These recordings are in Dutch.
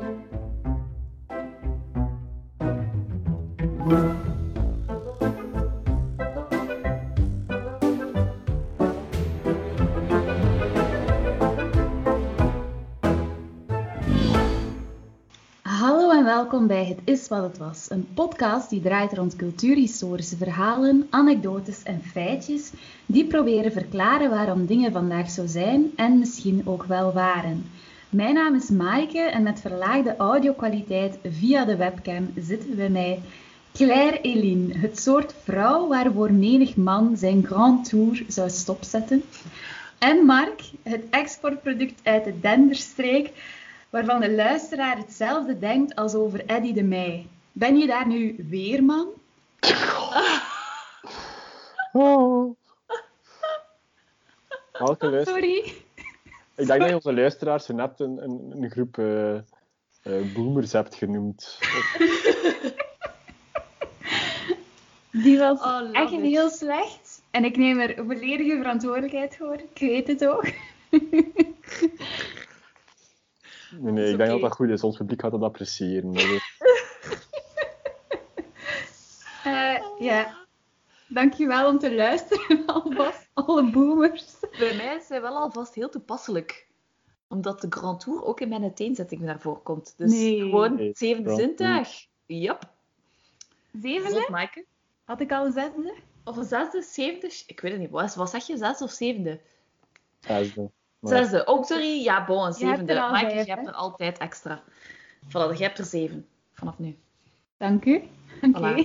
Hallo en welkom bij Het is wat het was, een podcast die draait rond cultuurhistorische verhalen, anekdotes en feitjes die proberen verklaren waarom dingen vandaag zo zijn en misschien ook wel waren. Mijn naam is Maaike en met verlaagde audiokwaliteit via de webcam zitten bij mij Claire Eline, het soort vrouw waarvoor menig man zijn grand tour zou stopzetten. En Mark, het exportproduct uit de Denderstreek, waarvan de luisteraar hetzelfde denkt als over Eddy de Meij. Ben je daar nu weer, man? Oh. Sorry. Ik denk dat je onze luisteraars zo net een, een, een groep eh, eh, boomers hebt genoemd. Die was Oh, echt it. heel slecht. En ik neem er volledige verantwoordelijkheid voor. Ik weet het ook. Nee, ik denk dat dat goed is. Ons publiek gaat dat appreciëren. Eh, ja. Dankjewel om te luisteren, alvast, alle boomers. Bij mij is hij wel alvast heel toepasselijk. Omdat de Grand Tour ook in mijn uiteenzetting naar voren komt. Dus Nee. gewoon Nee, het zevende zintuig. Yep. Zevende? Maaike. Had ik al een zesde? Of een zesde, zevende? Ik weet het niet. Wat, wat zeg je? Zesde of zevende? Zesde. Maar- Zesde. Oh, sorry. Ja, bon, een zevende. Maaike, je hebt er altijd extra. Voilà, je hebt er zeven. Vanaf nu. Dank u. Oké. Ehm,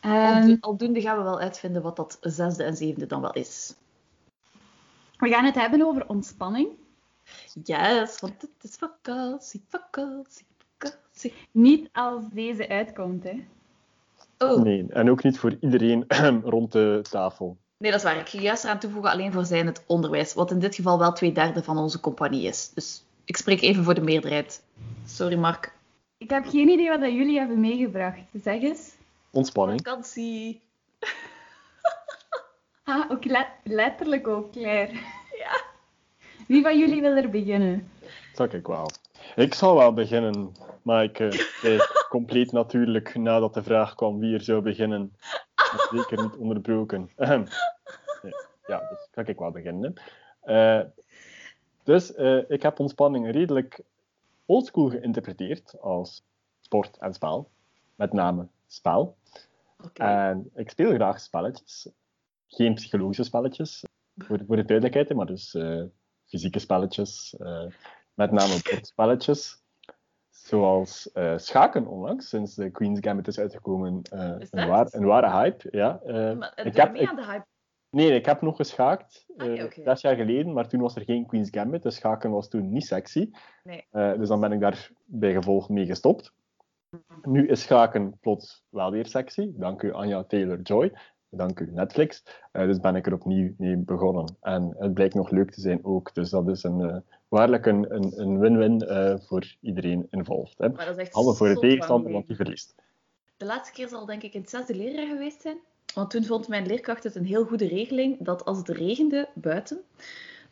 Aldo- Aldoende gaan we wel uitvinden wat dat zesde en zevende dan wel is. we gaan het hebben over ontspanning. Yes, want het is vakantie, vakantie, vakantie. Niet als deze uitkomt, hè. Oh, Nee, en ook niet voor iedereen rond de tafel. Nee, dat is waar. Ik ga juist eraan toevoegen alleen voor zijn het onderwijs, wat in dit geval wel twee derde van onze compagnie is. Dus ik spreek even voor de meerderheid. Sorry, Mark. Ik heb geen idee wat dat jullie hebben meegebracht. Zeg eens. Ontspanning. Vakantie. Ah, ook let- letterlijk ook, Claire. Ja. Wie van jullie wil er beginnen? Dat ik wel. Ik zal wel beginnen, maar ik eh, compleet natuurlijk nadat de vraag kwam wie er zou beginnen. En Zeker niet onderbroken. Nee, Ja, dus kan ik wel beginnen. Eh, dus eh, ik heb ontspanning redelijk oldschool geïnterpreteerd als sport en spel. Met name spel. En ik speel graag spelletjes. Geen psychologische spelletjes, voor, voor de duidelijkheid, maar dus eh, fysieke spelletjes. eh, met name bordspelletjes. Zoals eh, schaken onlangs, sinds de Queen's Gambit is uitgekomen. Is een, waar, een ware hype, ja. maar ik heb, aan de hype. nee, ik heb nog geschaakt, Ah, oké. zes jaar geleden, maar toen was er geen Queen's Gambit, dus schaken was toen niet sexy. Nee. Dus dan ben ik daar bij gevolg mee gestopt. Nu is schaken plots wel weer sexy. Dank u Anja Taylor-Joy. Dank u Netflix. Eh, dus ben ik er opnieuw mee begonnen. En het blijkt nog leuk te zijn ook. Dus dat is een, eh, waarlijk een win-win eh, voor iedereen involved. Hè. Behalve voor de tegenstander, want die verliest. De laatste keer zal denk ik in het zesde leerjaar geweest zijn. Want toen vond mijn leerkracht het een heel goede regeling dat als het regende buiten,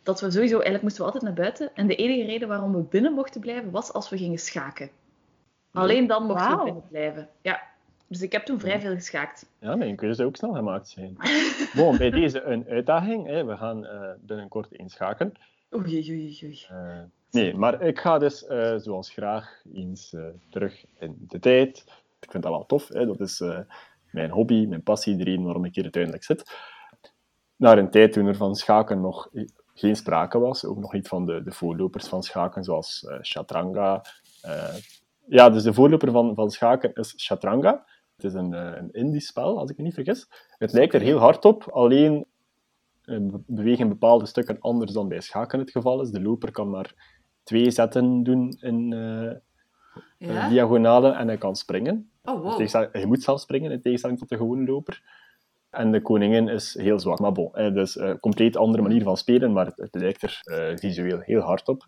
dat we sowieso, eigenlijk moesten we altijd naar buiten. En de enige reden waarom we binnen mochten blijven, was als we gingen schaken. Alleen dan Wauw. we binnen blijven. Ja. Dus ik heb toen vrij veel geschaakt. Ja, mijn keuze zou ook snel gemaakt zijn. Bon, bij deze een uitdaging. Hè. We gaan eh, binnenkort eens schaken. Oei, oei, oei, oei. Eh, nee, maar ik ga dus eh, zoals graag eens eh, terug in de tijd. Ik vind dat wel tof. Hè? Dat is eh, mijn hobby, mijn passie, de reden waarom ik hier uiteindelijk zit. Naar een tijd toen er van schaken nog geen sprake was. Ook nog niet van de, de voorlopers van schaken, zoals eh Chaturanga. Eh, ja, dus de voorloper van, van schaken is Chaturanga. Het is een, eh, een Indisch spel, als ik me niet vergis. Het lijkt er heel hard op, alleen eh, be- bewegen bepaalde stukken anders dan bij schaken het geval is. De loper kan maar twee zetten doen in Ja? diagonale en hij kan springen. Oh, wow. Hij moet zelf springen, in tegenstelling tot de gewone loper. En de koningin is heel zwak. Maar bon, hè, dus een compleet andere manier van spelen, maar het, het lijkt er visueel heel hard op.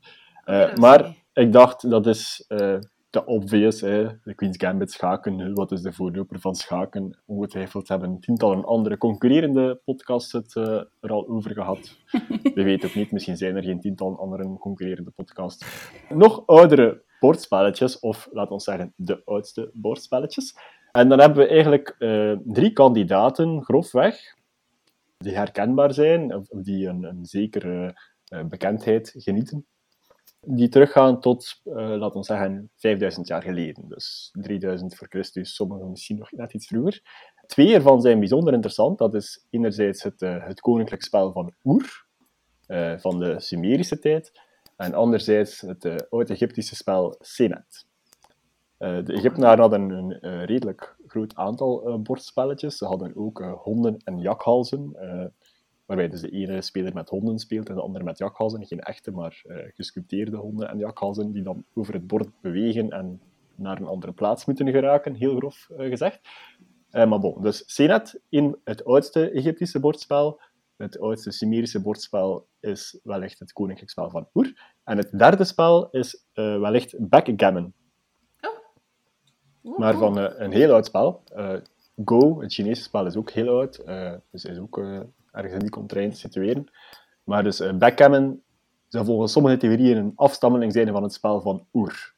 Maar ik dacht, dat is te obvious. Hè. De Queen's Gambit schaken, wat is de voorloper van schaken? Ongetwijfeld hebben tientallen andere concurrerende podcasts het eh, er al over gehad. We weten ook niet, misschien zijn er geen tientallen andere concurrerende podcasts. Nog oudere bordspelletjes, of laten we zeggen de oudste bordspelletjes. En dan hebben we eigenlijk uh, drie kandidaten, grofweg, die herkenbaar zijn, of die een, een zekere uh, bekendheid genieten. Die teruggaan tot, uh, laten we zeggen, 5000 jaar geleden. Dus 3000 voor Christus, sommigen misschien nog net iets vroeger. Twee ervan zijn bijzonder interessant. Dat is enerzijds het, het koninklijk spel van Oer, van de Sumerische tijd. En anderzijds het oud-Egyptische spel Senet. Uh, de Egyptenaren hadden een, redelijk groot aantal uh, bordspelletjes. Ze hadden ook uh, honden en jakhalzen, waarbij dus de ene speler met honden speelt en de andere met jakhalzen. Geen echte, maar gesculpteerde honden en jakhalzen, die dan over het bord bewegen en naar een andere plaats moeten geraken, heel grof gezegd. maar bon, dus Senet in het oudste Egyptische bordspel. Het oudste Sumerische bordspel is wellicht het koninklijk spel van Oer. En het derde spel is wellicht backgammon. Maar van een heel oud spel. Go, het Chinese spel, is ook heel oud. Dus is ook ergens in die contrain situeren. Maar dus backgammon zou volgens sommige theorieën een afstammeling zijn van het spel van Oer.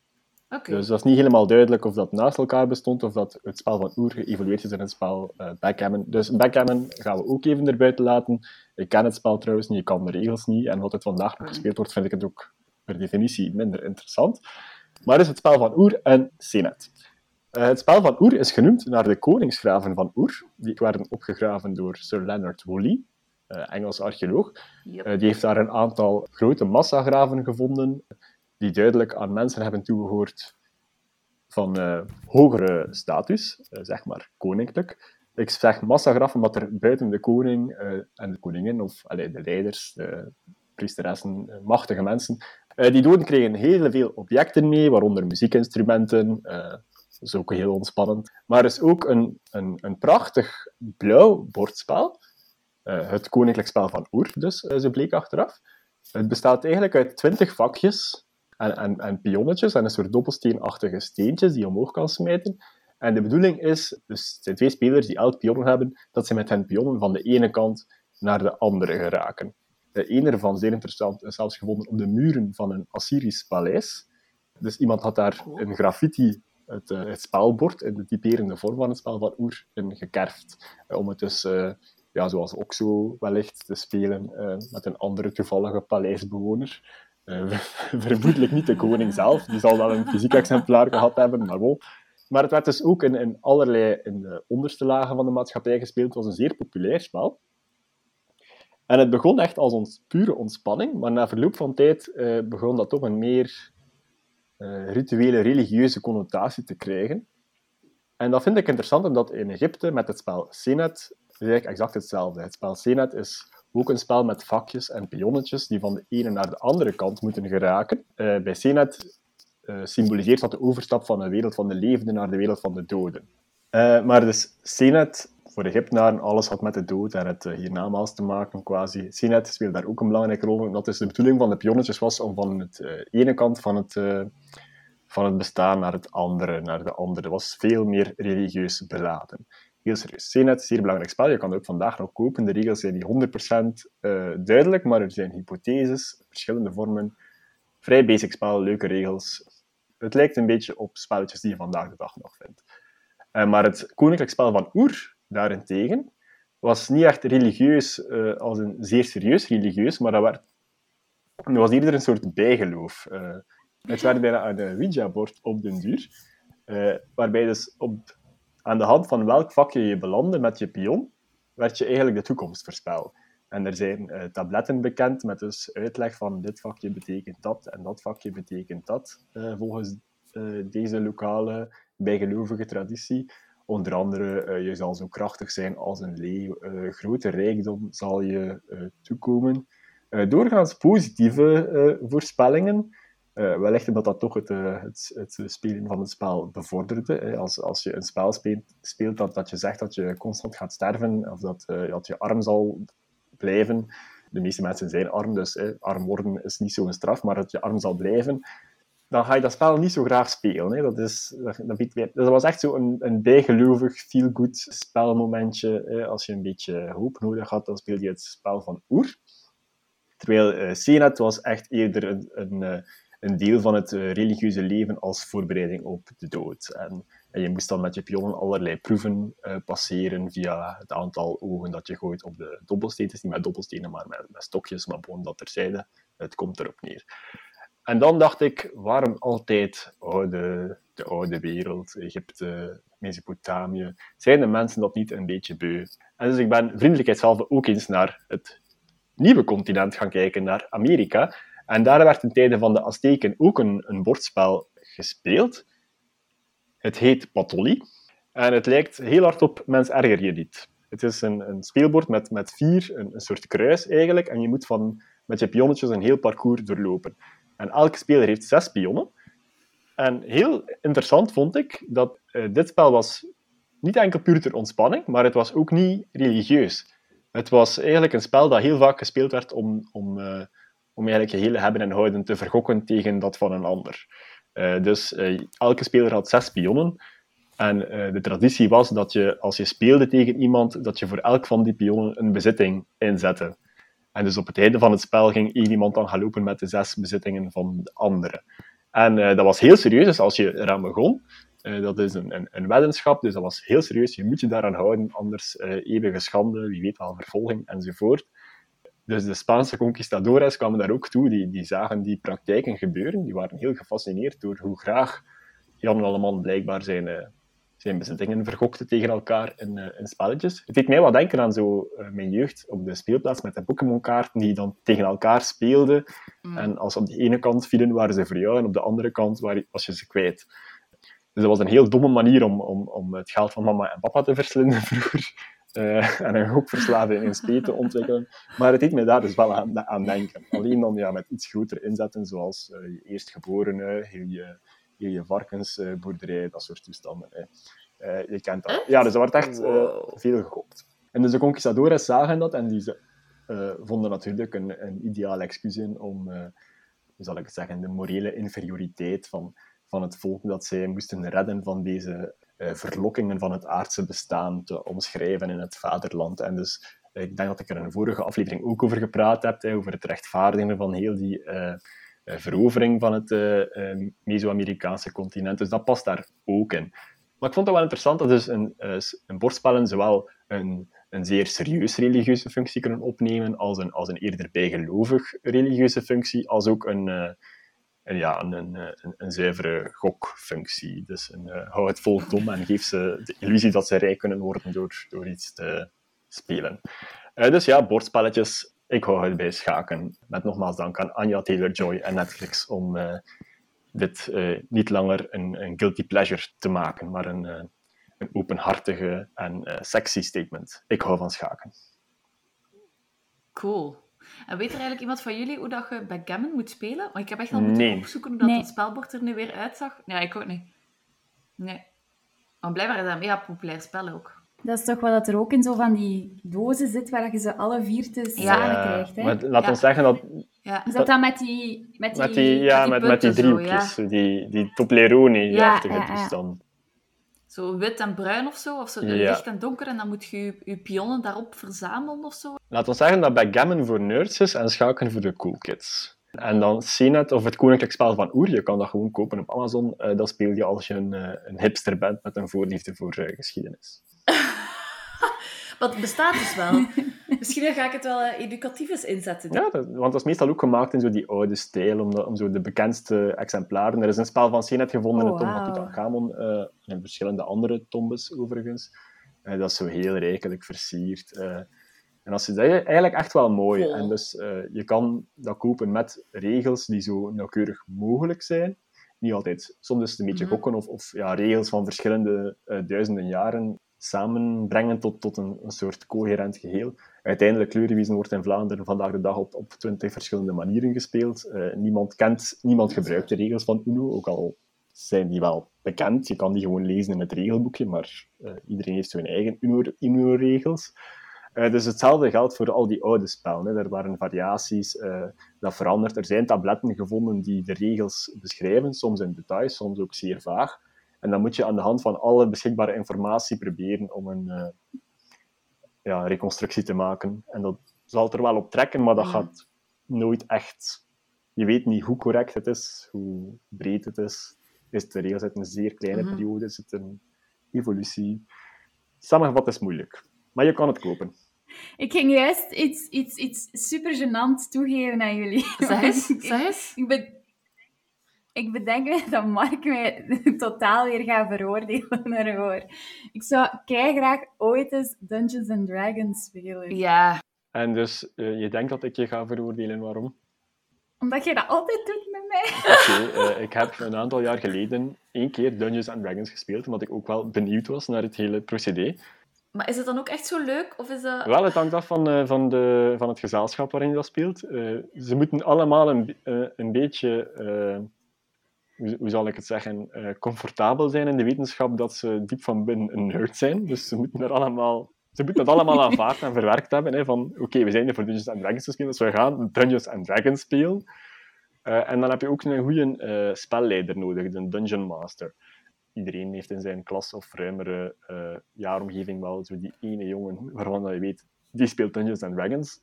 Okay. Dus dat is niet helemaal duidelijk of dat naast elkaar bestond of dat het spel van Oer geëvolueerd is in het spel backgammon. Dus backgammon gaan we ook even erbuiten laten. Ik ken het spel trouwens niet, ik kan de regels niet. En wat het vandaag nog gespeeld wordt, vind ik het ook per definitie minder interessant. Maar het is het spel van Oer en Senet. Uh, het spel van Oer is genoemd naar de koningsgraven van Oer. Die werden opgegraven door Sir Leonard Woolley, uh, Engels archeoloog. Yep. Uh, die heeft daar een aantal grote massagraven gevonden, die duidelijk aan mensen hebben toegehoord van hogere status, zeg maar koninklijk. Ik zeg massagraven omdat er buiten de koning en de koningin, of allee, de leiders, de priesteressen, machtige mensen, die doden kregen heel veel objecten mee, waaronder muziekinstrumenten, is ook heel ontspannend. Maar er is ook een, een, een prachtig blauw bordspel. Uh, het Koninklijk Spel van Oer, dus, uh, zo bleek achteraf. Het bestaat eigenlijk uit twintig vakjes en, en, en pionnetjes en een soort dobbelsteenachtige steentjes die je omhoog kan smijten. En de bedoeling is, dus het zijn twee spelers die elk pion hebben, dat ze met hun pionnen van de ene kant naar de andere geraken. De ene ervan, zeer interessant, is zelfs gevonden op de muren van een Assyrisch paleis. Dus iemand had daar een graffiti het, uh, het spelbord in de typerende vorm van het spel van Oer in gekerfd. Uh, om het dus, uh, ja, zoals ook zo wellicht, te spelen met een andere toevallige paleisbewoner. vermoedelijk niet de koning zelf, die zal wel een fysiek exemplaar gehad hebben, maar wel. Maar het werd dus ook in, in allerlei in de onderste lagen van de maatschappij gespeeld. Het was een zeer populair spel. En het begon echt als ons pure ontspanning, maar na verloop van tijd begon dat toch een meer uh, rituele religieuze connotatie te krijgen. En dat vind ik interessant, omdat in Egypte met het spel Senet is eigenlijk exact hetzelfde. Het spel Senet is ook een spel met vakjes en pionnetjes die van de ene naar de andere kant moeten geraken. Uh, bij Senet uh, symboliseert dat de overstap van de wereld van de levenden naar de wereld van de doden. maar dus Senet, voor Egyptenaren, alles had met de dood en het hiernamaals te maken, quasi. Senet speelt daar ook een belangrijke rol in. Dat is de bedoeling van de pionnetjes was om van het ene kant van het van het bestaan naar het andere, naar de andere. Dat was veel meer religieus beladen. Heel serieus. CNET, zeer belangrijk spel. Je kan het ook vandaag nog kopen. De regels zijn niet 100% uh, duidelijk, maar er zijn hypotheses, verschillende vormen. Vrij basic spel, leuke regels. Het lijkt een beetje op spelletjes die je vandaag de dag nog vindt. Maar het koninklijk spel van Oer, daarentegen, was niet echt religieus, uh, als een zeer serieus religieus, maar dat, werd, was eerder een soort bijgeloof. Uh, het werd bijna een Ouija-bord op den duur. Uh, waarbij dus op, aan de hand van welk vakje je belandde met je pion, werd je eigenlijk de toekomst voorspeld. En er zijn tabletten bekend met dus uitleg van dit vakje betekent dat en dat vakje betekent dat, volgens deze lokale bijgelovige traditie. Onder andere, je zal zo krachtig zijn als een leeuw, grote rijkdom zal je toekomen. doorgaans positieve voorspellingen, wellicht omdat dat toch het, het, het, spelen van het spel bevorderde. Als, als je een spel speelt, speelt dat, je zegt dat je constant gaat sterven, of dat, dat je arm zal blijven. De meeste mensen zijn arm, dus arm worden is niet zo'n straf, maar dat je arm zal blijven, dan ga je dat spel niet zo graag spelen. Hè. Dat, is, dat, dat, dat was echt zo een, een bijgelovig, feel-good spelmomentje. Hè. Als je een beetje hoop nodig had, dan speel je het spel van Oer. Terwijl uh, was echt eerder een, een een deel van het eh, religieuze leven als voorbereiding op de dood. En, en, je moest dan met je pionnen allerlei proeven passeren via het aantal ogen dat je gooit op de dobbelstenen. niet met dobbelstenen, maar met, met stokjes, maar gewoon dat terzijde. Het komt erop neer. En dan dacht ik, waarom altijd oude, de oude wereld, Egypte, Mesopotamië, zijn de mensen dat niet een beetje beu? En dus ik ben vriendelijkheidshalve ook eens naar het nieuwe continent gaan kijken, naar Amerika. En daar werd in tijden van de Azteken ook een, een bordspel gespeeld. Het heet Patolli. En het lijkt heel hard op Mens erger je niet. Het is een, een speelbord met, met vier, een, een, soort kruis eigenlijk. En je moet van, met je pionnetjes een heel parcours doorlopen. En elke speler heeft zes pionnen. En heel interessant vond ik dat uh, dit spel was niet enkel puur ter ontspanning, maar het was ook niet religieus. Het was eigenlijk een spel dat heel vaak gespeeld werd om, om, uh, om eigenlijk je hele hebben en houden te vergokken tegen dat van een ander. Uh, dus elke speler had zes pionnen. En de traditie was dat je, als je speelde tegen iemand, dat je voor elk van die pionnen een bezitting inzette. En dus op het einde van het spel ging één iemand dan gaan lopen met de zes bezittingen van de andere. En uh, dat was heel serieus, dus als je eraan begon, uh, dat is een, een, een, weddenschap, dus dat was heel serieus. Je moet je daaraan houden, anders uh, eeuwige schande, wie weet wel, vervolging enzovoort. Dus de Spaanse conquistadores kwamen daar ook toe, die, die zagen die praktijken gebeuren. Die waren heel gefascineerd door hoe graag Jan Alleman blijkbaar zijn, zijn bezittingen vergokte tegen elkaar in, uh, in, spelletjes. Het deed mij wat denken aan zo, uh, mijn jeugd op de speelplaats met de Pokémon-kaarten die dan tegen elkaar speelden. Mm. En als ze op de ene kant vielen, waren ze voor jou, en op de andere kant was je ze kwijt. Dus dat was een heel domme manier om, om, om het geld van mama en papa te verslinden vroeger. Uh, en een gokverslaving in spe te ontwikkelen. Maar het deed mij daar dus wel aan, aan denken. Alleen dan ja, met iets groter inzetten, zoals je eerstgeborene, heel je heel je varkensboerderij, dat soort toestanden. Hè. Uh, je kent dat. Ja, dus er wordt echt uh, veel gegokt. En dus de conquistadores zagen dat en die uh, vonden natuurlijk een, een ideaal excuus in om, hoe zal ik het zeggen, de morele inferioriteit van, van het volk dat zij moesten redden van deze verlokkingen van het aardse bestaan te omschrijven in het vaderland. En dus ik denk dat ik er in een vorige aflevering ook over gepraat heb, hè, over het rechtvaardigen van heel die eh, verovering van het eh, eh, Meso-Amerikaanse continent. Dus dat past daar ook in. Maar ik vond het wel interessant dat dus een, een bordspellen zowel een, een zeer serieus religieuze functie kunnen opnemen als een, als een eerder bijgelovig religieuze functie, als ook een, ja, een, een, een, zuivere gokfunctie. Dus een, hou het volk dom en geef ze de illusie dat ze rijk kunnen worden door, door iets te spelen. Dus ja, bordspelletjes ik hou het bij schaken. Met nogmaals dank aan Anja Taylor-Joy en Netflix om uh, dit uh, niet langer een, een, guilty pleasure te maken, maar een, uh, een openhartige en sexy statement. Ik hou van schaken. Cool. En weet er eigenlijk iemand van jullie hoe dat je backgammon moet spelen? Want ik heb echt al moeten nee. opzoeken hoe dat nee. spelbord er nu weer uitzag. Nee, ik ook niet. Nee. Maar blijkbaar is dat een mega populair spel ook. Dat is toch wat dat er ook in zo van die dozen zit, waar je ze alle vier te samen ja, krijgt. Hè? Maar laat ons zeggen dat... Ja. Is dat dan met die... Met die, met die ja, met, met die driehoekjes. Zo, die, die Toblerone-achtige ja, toestand. Zo wit en bruin of zo, of zo licht en donker, en dan moet je je pionnen daarop verzamelen of zo. Laat ons zeggen dat backgammon voor nerds is en schaken voor de cool kids. En dan CNET of het Koninkrijk Spel van Oer, je kan dat gewoon kopen op Amazon. Uh, dat speel je als je een, uh, een hipster bent met een voorliefde voor uh, geschiedenis. Wat bestaat dus wel. Misschien ga ik het wel educatief eens inzetten. Ja, dat, want dat is meestal ook gemaakt in zo die oude stijl, om, de, om zo de bekendste exemplaren. Er is een spel van CNET gevonden oh, in de tombe wow. Tutankhamon, en verschillende andere tombes overigens. dat is zo heel rijkelijk versierd. En als je dat eigenlijk echt wel mooi. En dus uh, je kan dat kopen met regels die zo nauwkeurig mogelijk zijn. Niet altijd. Soms is het een beetje mhm. gokken of, of ja, regels van verschillende uh, duizenden jaren samenbrengen tot, tot een, een soort coherent geheel. Uiteindelijk, kleurenwiezen wordt in Vlaanderen vandaag de dag op, op 20 verschillende manieren gespeeld. Uh, niemand kent, niemand gebruikt de regels van Uno, ook al zijn die wel bekend. Je kan die gewoon lezen in het regelboekje, maar iedereen heeft zijn eigen Uno-regels. Uh, dus hetzelfde geldt voor al die oude spellen. Hè. Er waren variaties, uh, dat verandert. Er zijn tabletten gevonden die de regels beschrijven, soms in details, soms ook zeer vaag. En dan moet je aan de hand van alle beschikbare informatie proberen om een uh, ja, reconstructie te maken. En dat zal er wel op trekken, maar dat gaat nooit echt je weet niet hoe correct het is, hoe breed het is. Is de regels uit een zeer kleine Mhm. periode? Is het een evolutie? Samengevat is moeilijk. Maar je kan het kopen. Ik ging juist iets, iets, iets super gênant toegeven aan jullie. Zeg eens, Ik- zeg eens. Ik, ben, ik bedenk me dat Mark mij totaal weer gaat veroordelen ervoor. Ik zou kei graag ooit eens Dungeons and Dragons spelen. Ja, En dus eh, je denkt dat ik je ga veroordelen. Waarom? Omdat je dat altijd doet met mij. Oké, eh, ik heb een aantal jaar geleden één keer Dungeons and Dragons gespeeld, omdat ik ook wel benieuwd was naar het hele procedé. Maar is het dan ook echt zo leuk? Of is dat... Wel, het hangt af van, eh, van, de, van het gezelschap waarin je dat speelt. Eh, ze moeten allemaal een, eh, een beetje, hoe, hoe zal ik het zeggen, comfortabel zijn in de wetenschap dat ze diep van binnen een nerd zijn. Dus ze moeten, er allemaal, ze moeten dat allemaal aanvaard en verwerkt hebben. Hè, van, oké, we zijn hier voor Dungeons Dragons te dus we gaan Dungeons Dragons spelen. En dan heb je ook een goede spelleider nodig, de Dungeon Master. Iedereen heeft in zijn klas of ruimere eh, jaaromgeving wel zo die ene jongen waarvan dat je weet, die speelt Dungeons and Dragons.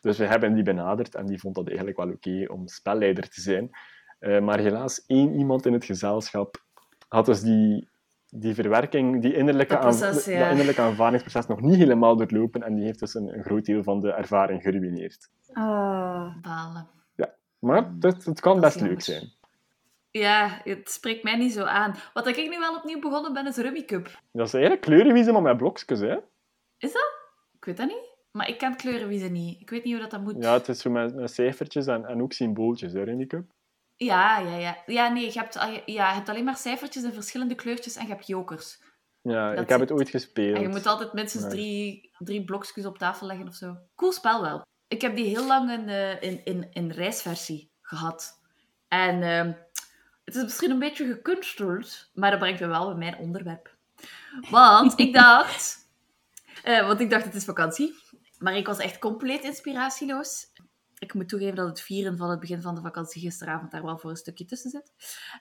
Dus we hebben die benaderd en die vond dat eigenlijk wel oké om spelleider te zijn. Eh, maar helaas, één iemand in het gezelschap had dus die, die verwerking, die innerlijke, Dat proces, aan- ja. dat innerlijke aanvaardingsproces nog niet helemaal doorlopen en die heeft dus een, een groot deel van de ervaring geruineerd. Oh. Balen. Maar het, het kan Dat best leuk zijn. Ja, het spreekt mij niet zo aan. Wat ik nu wel opnieuw begonnen ben, is Rummy Cup. Dat is eigenlijk kleurenwiezen, maar met blokjes, hè? Is dat? Ik weet dat niet. Maar ik ken kleurenwiezen niet. Ik weet niet hoe dat, dat moet. Ja, het is zo met, met cijfertjes en, en ook symbooltjes, hè, in die cup. ja, ja, ja. Ja, nee, je hebt, ja, je hebt alleen maar cijfertjes in verschillende kleurtjes en je hebt jokers. Ja, Dat ik heb het ooit gespeeld. En je moet altijd minstens drie, drie blokjes op tafel leggen of zo. Cool spel wel. Ik heb die heel lang in, eh, in, in, in reisversie gehad. En ehm, het is misschien een beetje gekunsteld, maar dat brengt me wel bij mijn onderwerp. Want ik dacht... eh, want ik dacht, het is vakantie. Maar ik was echt compleet inspiratieloos. Ik moet toegeven dat het vieren van het begin van de vakantie gisteravond daar wel voor een stukje tussen zit.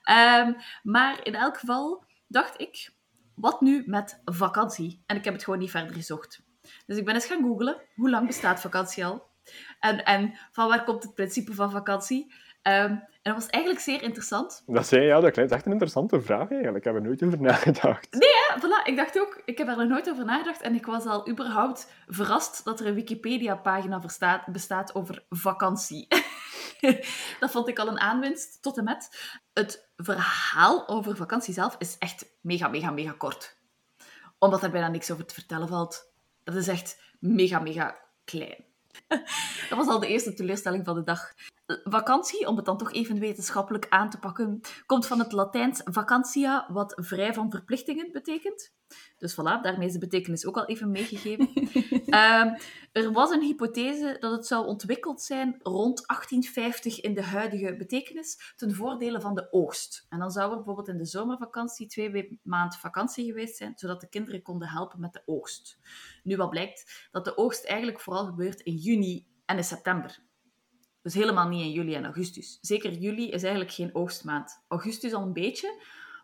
Ehm, maar in elk geval dacht ik, wat nu met vakantie? En ik heb het gewoon niet verder gezocht. Dus ik ben eens gaan googlen, hoe lang bestaat vakantie al? En, en van waar komt het principe van vakantie? Ehm, en dat was eigenlijk zeer interessant. Dat zei ja, dat is echt een interessante vraag eigenlijk. Ik heb er nooit over nagedacht. Ja, voilà, ik dacht ook, ik heb er nog nooit over nagedacht en ik was al überhaupt verrast dat er een Wikipedia-pagina bestaat, bestaat over vakantie. dat vond ik al een aanwinst, tot en met. Het verhaal over vakantie zelf is echt mega, mega, mega kort. Omdat er bijna niks over te vertellen valt. Dat is echt mega, mega klein. Dat was al de eerste teleurstelling van de dag. Vakantie, om het dan toch even wetenschappelijk aan te pakken, komt van het Latijns vacantia, wat vrij van verplichtingen betekent. Dus voilà, daarmee is de betekenis ook al even meegegeven. Ehm, er was een hypothese dat het zou ontwikkeld zijn rond 1850 in de huidige betekenis, ten voordele van de oogst. En dan zou er bijvoorbeeld in de zomervakantie twee maanden vakantie geweest zijn, zodat de kinderen konden helpen met de oogst. Nu wat blijkt, dat de oogst eigenlijk vooral gebeurt in juni en in september. Dus helemaal niet in juli en augustus. Zeker juli is eigenlijk geen oogstmaand. Augustus al een beetje,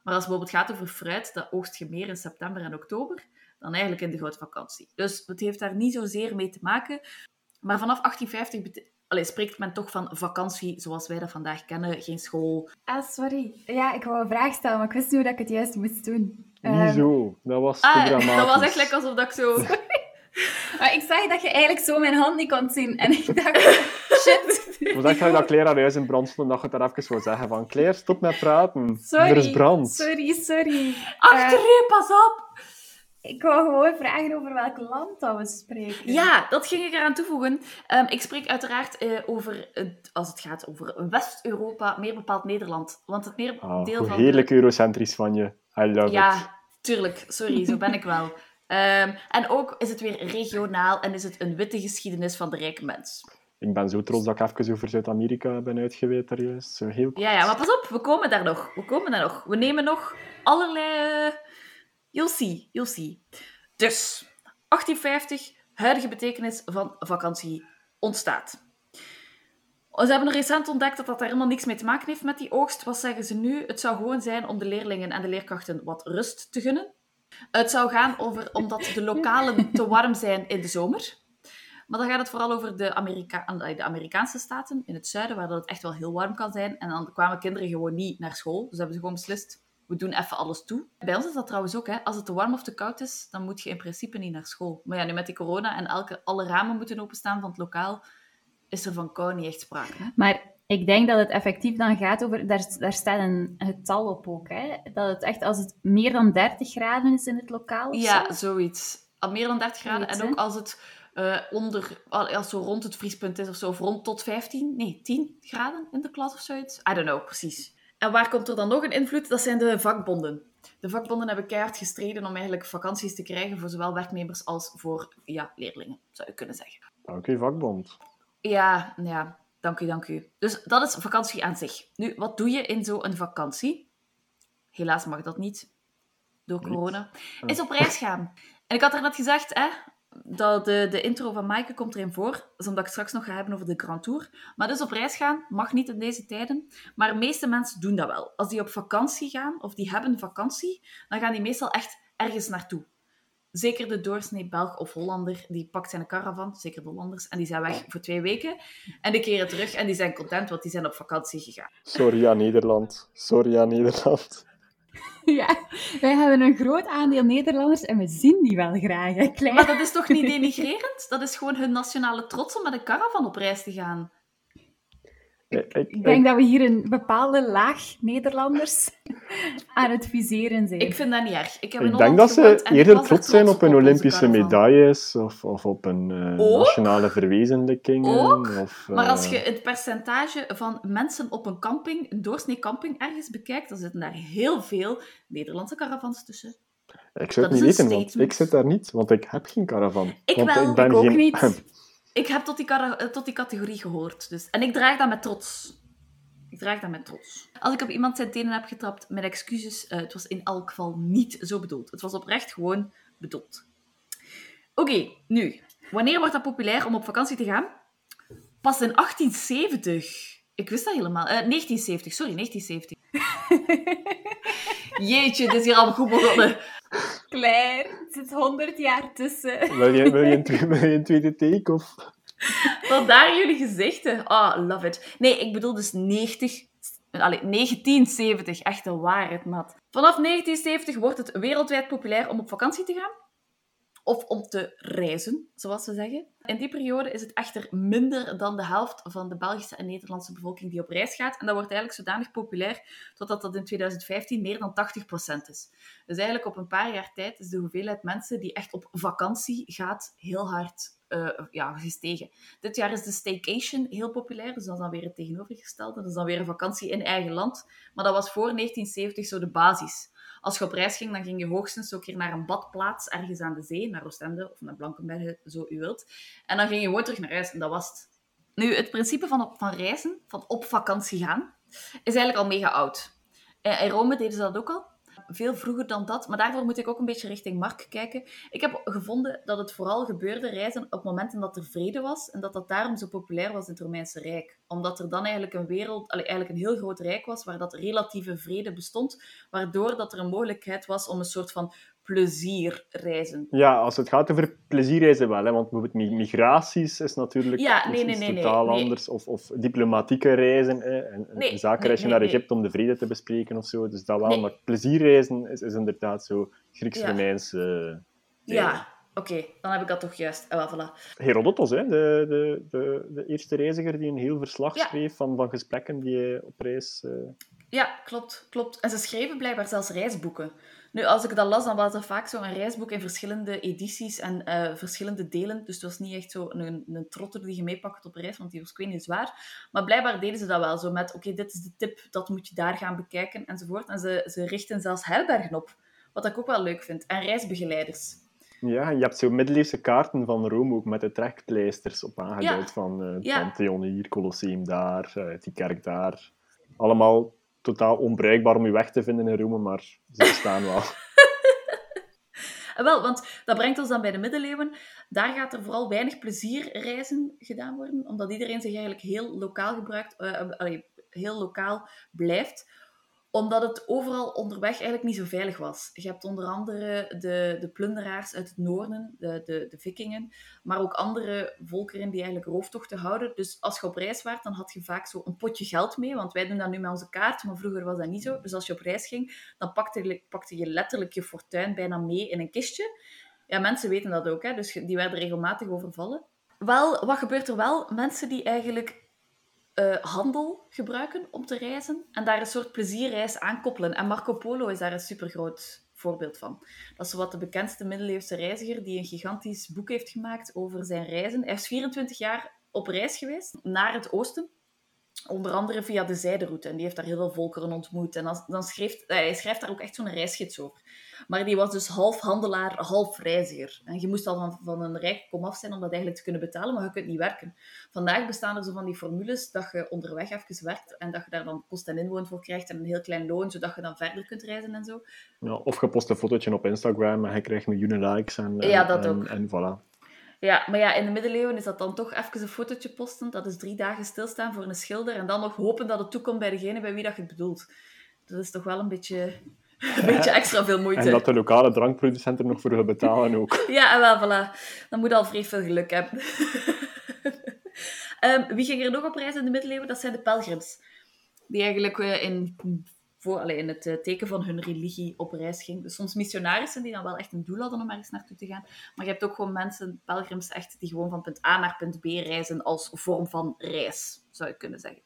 maar als het bijvoorbeeld gaat over fruit, dat oogst je meer in september en oktober dan eigenlijk in de grote vakantie. Dus het heeft daar niet zozeer mee te maken. Maar vanaf 1850 bete- Allee, spreekt men toch van vakantie zoals wij dat vandaag kennen. Geen school. Ah, sorry. Ja, ik wou een vraag stellen, maar ik wist niet hoe dat ik het juist moest doen. Ehm, Hoezo? Dat was te Ah, dramatisch. dat was echt lekker alsof dat ik zo... maar ik zag dat je eigenlijk zo mijn hand niet kon zien. En ik dacht, shit. Het was echt dat Claire haar huis in brand stond en dat je het daar even wou zeggen van Claire, stop met praten. Sorry. Er is brand. Sorry, sorry. Achter u, pas op! Ik wou gewoon vragen over welk land dat we spreken. Ja, dat ging ik eraan toevoegen. Ehm, ik spreek uiteraard eh, over, als het gaat over West-Europa, meer bepaald Nederland. Want het meer Ah, deel hoe van heerlijk eurocentrisch van je. I love it. Ja, tuurlijk. Sorry, zo ben ik wel. Ehm, en ook is het weer regionaal en is het een witte geschiedenis van de rijke mens. Ik ben zo trots dat ik even over Zuid-Amerika ben uitgeweid daar juist. Zo heel Ja, ja, maar pas op, we komen daar nog. We komen daar nog. We nemen nog allerlei... eh, You'll see, you'll see. Dus, 1850, huidige betekenis van vakantie ontstaat. Ze hebben recent ontdekt dat dat daar helemaal niks mee te maken heeft met die oogst. Wat zeggen ze nu? Het zou gewoon zijn om de leerlingen en de leerkrachten wat rust te gunnen. Het zou gaan over omdat de lokalen te warm zijn in de zomer. Maar dan gaat het vooral over de, Amerika de Amerikaanse staten in het zuiden, waar dat het echt wel heel warm kan zijn. En dan kwamen kinderen gewoon niet naar school. Dus hebben ze gewoon beslist, we doen even alles toe. Bij ons is dat trouwens ook. Hè. Als het te warm of te koud is, dan moet je in principe niet naar school. Maar ja, nu met die corona en elke, alle ramen moeten openstaan van het lokaal, is er van kou niet echt sprake. Hè? Maar ik denk dat het effectief dan gaat over, daar, daar staat een getal op ook, hè? dat het echt als het meer dan 30 graden is in het lokaal. Ja, zoiets. Al meer dan 30 graden. en ook als het uh, onder, als zo rond het vriespunt is of zo, of rond tot 15, nee, 10 graden in de klas of zoiets. I don't know, precies. En waar komt er dan nog een invloed? Dat zijn de vakbonden. De vakbonden hebben keihard gestreden om eigenlijk vakanties te krijgen voor zowel werknemers als voor ja, leerlingen, zou je kunnen zeggen. U, vakbond. Ja, ja, dank u, dank u. Dus dat is vakantie aan zich. Nu, wat doe je in zo'n vakantie? Helaas mag dat niet, door corona. Is op reis gaan. En ik had er net gezegd, hè, dat de, de intro van Maaike komt erin voor. Dat is omdat ik straks nog ga hebben over de Grand Tour. Maar dus op reis gaan mag niet in deze tijden. Maar de meeste mensen doen dat wel. Als die op vakantie gaan, of die hebben vakantie, dan gaan die meestal echt ergens naartoe. Zeker de doorsnee Belg of Hollander, die pakt zijn caravan, zeker de Hollanders, en die zijn weg voor twee weken. En die keren terug en die zijn content, want die zijn op vakantie gegaan. Sorry aan Nederland. Sorry aan Nederland. Ja, wij hebben een groot aandeel Nederlanders en we zien die wel graag. Hè, Maar dat is toch niet denigrerend? Dat is gewoon hun nationale trots om met een caravan op reis te gaan. Ik, denk dat we hier een bepaalde laag Nederlanders aan het viseren zijn. Ik vind dat niet erg. Ik, heb ik denk dat ze eerder trots zijn op hun Olympische medailles of, of op een uh, nationale verwezenlijkingen. Ook? Of, uh... Maar als je het percentage van mensen op een camping, een doorsnee camping ergens bekijkt, dan zitten daar heel veel Nederlandse caravans tussen. Ik zou het niet weten, want ik zit daar niet, want ik heb geen caravan. Ik want wel, ik, ben ik ook geen... niet. Ik heb tot die, tot die categorie gehoord. Dus. En ik draag dat met trots. Ik draag dat met trots. Als ik op iemand zijn tenen heb getrapt, met excuses, uh, het was in elk geval niet zo bedoeld. Het was oprecht gewoon bedoeld. Oké, nu. Wanneer wordt dat populair om op vakantie te gaan? Pas in 1870. Ik wist dat helemaal. Uh, 1970, sorry, 1970. Jeetje, dit is hier al goed begonnen. Claire, het zit 100 jaar tussen. Wil je, wil je, een, wil je een tweede take? Of? Vandaar jullie gezichten. Ah, oh, love it. Nee, ik bedoel dus 90... Allee, 1970, echt een waarheid, mat. Vanaf 1970 wordt het wereldwijd populair om op vakantie te gaan of om te reizen, zoals ze zeggen. In die periode is het echter minder dan de helft van de Belgische en Nederlandse bevolking die op reis gaat. En dat wordt eigenlijk zodanig populair totdat dat in 2015 meer dan 80% is. Dus eigenlijk op een paar jaar tijd is de hoeveelheid mensen die echt op vakantie gaat heel hard uh, ja, gestegen. Dit jaar is de staycation heel populair, dus dat is dan weer het tegenovergestelde. Dat is dan weer een vakantie in eigen land. Maar dat was voor 1970 zo de basis. Als je op reis ging, dan ging je hoogstens ook keer naar een badplaats ergens aan de zee, naar Oostende of naar Blankenberge, zo u wilt. En dan ging je gewoon terug naar huis en dat was het. Nu, het principe van, van reizen, van op vakantie gaan, is eigenlijk al mega oud. Eh, in Rome deden ze dat ook al veel vroeger dan dat. Maar daarvoor moet ik ook een beetje richting Mark kijken. Ik heb gevonden dat het vooral gebeurde reizen op momenten dat er vrede was. En dat dat daarom zo populair was in het Romeinse Rijk. Omdat er dan eigenlijk een wereld, eigenlijk een heel groot rijk was, waar dat relatieve vrede bestond. Waardoor dat er een mogelijkheid was om een soort van plezierreizen. Ja, als het gaat over plezierreizen wel, hè, want bijvoorbeeld migraties is natuurlijk ja, nee, nee, nee, totaal anders. Of, of diplomatieke reizen, hè, en, een zakenreisje naar Egypte om de vrede te bespreken of zo. Dus dat wel, maar plezierreizen is, is inderdaad zo Grieks-Romeins. Ja, ja. oké, dan heb ik dat toch juist. Ah, voilà. Herodotus, hè, de, de, de, de eerste reiziger die een heel verslag schreef van, van gesprekken die hij op reis... Uh... Ja, klopt, klopt. En ze schreven blijkbaar zelfs reisboeken. Nu, als ik dat las, dan was dat vaak zo een reisboek in verschillende edities en uh, verschillende delen. Dus het was niet echt zo een, een trotter die je meepakt op reis, want die was niet zwaar. Maar blijkbaar deden ze dat wel zo met, oké, dit is de tip, dat moet je daar gaan bekijken, enzovoort. En ze, ze richten zelfs herbergen op, wat ik ook wel leuk vind. En reisbegeleiders. Ja, je hebt zo middeleeuwse kaarten van Rome ook met de trekpleisters op aangeduid van uh, ja. Pantheon hier, Colosseum daar, uh, die kerk daar. Allemaal totaal onbruikbaar om je weg te vinden in Rome, maar ze bestaan wel. wel, want dat brengt ons dan bij de middeleeuwen. Daar gaat er vooral weinig plezierreizen gedaan worden, omdat iedereen zich eigenlijk heel lokaal gebruikt, uh, allee, heel lokaal blijft Omdat het overal onderweg eigenlijk niet zo veilig was. Je hebt onder andere de, de plunderaars uit het noorden, de, de, de vikingen, maar ook andere volkeren die eigenlijk rooftochten houden. Dus als je op reis waart, dan had je vaak zo een potje geld mee, want wij doen dat nu met onze kaart, maar vroeger was dat niet zo. Dus als je op reis ging, dan pakte, pakte je letterlijk je fortuin bijna mee in een kistje. Ja, mensen weten dat ook, hè? dus die werden regelmatig overvallen. Wel, wat gebeurt er wel? Mensen die eigenlijk uh, handel gebruiken om te reizen en daar een soort plezierreis aan koppelen. En Marco Polo is daar een supergroot voorbeeld van. Dat is wat de bekendste middeleeuwse reiziger die een gigantisch boek heeft gemaakt over zijn reizen. Hij is 24 jaar op reis geweest naar het oosten. Onder andere via de zijderoute. En die heeft daar heel veel volkeren ontmoet. En dan, dan schreef, hij schrijft daar ook echt zo'n reisgids over. Maar die was dus half handelaar, half reiziger. En je moest al van, van een rijk komaf zijn om dat eigenlijk te kunnen betalen, maar je kunt niet werken. Vandaag bestaan er zo van die formules dat je onderweg even werkt en dat je daar dan kost en inwoon voor krijgt en een heel klein loon, zodat je dan verder kunt reizen en zo. Ja, of je post een fotootje op Instagram en je krijgt miljoenen likes en, ja, dat en, ook. en voilà. Ja, maar ja, in de middeleeuwen is dat dan toch even een fotootje posten. Dat is drie dagen stilstaan voor een schilder en dan nog hopen dat het toekomt bij degene bij wie dat je het bedoelt. Dat is toch wel een beetje een beetje extra veel moeite. En dat de lokale drankproducenten nog voor willen betalen ook. ja, en wel, voilà. Dan moet je al vrij veel geluk hebben. um, wie ging er nog op reis in de middeleeuwen? Dat zijn de pelgrims. Die eigenlijk uh, in, voor, allee, in het uh, teken van hun religie op reis gingen. Dus soms missionarissen die dan wel echt een doel hadden om ergens naartoe te gaan. Maar je hebt ook gewoon mensen, pelgrims echt, die gewoon van punt A naar punt B reizen als vorm van reis, zou je kunnen zeggen.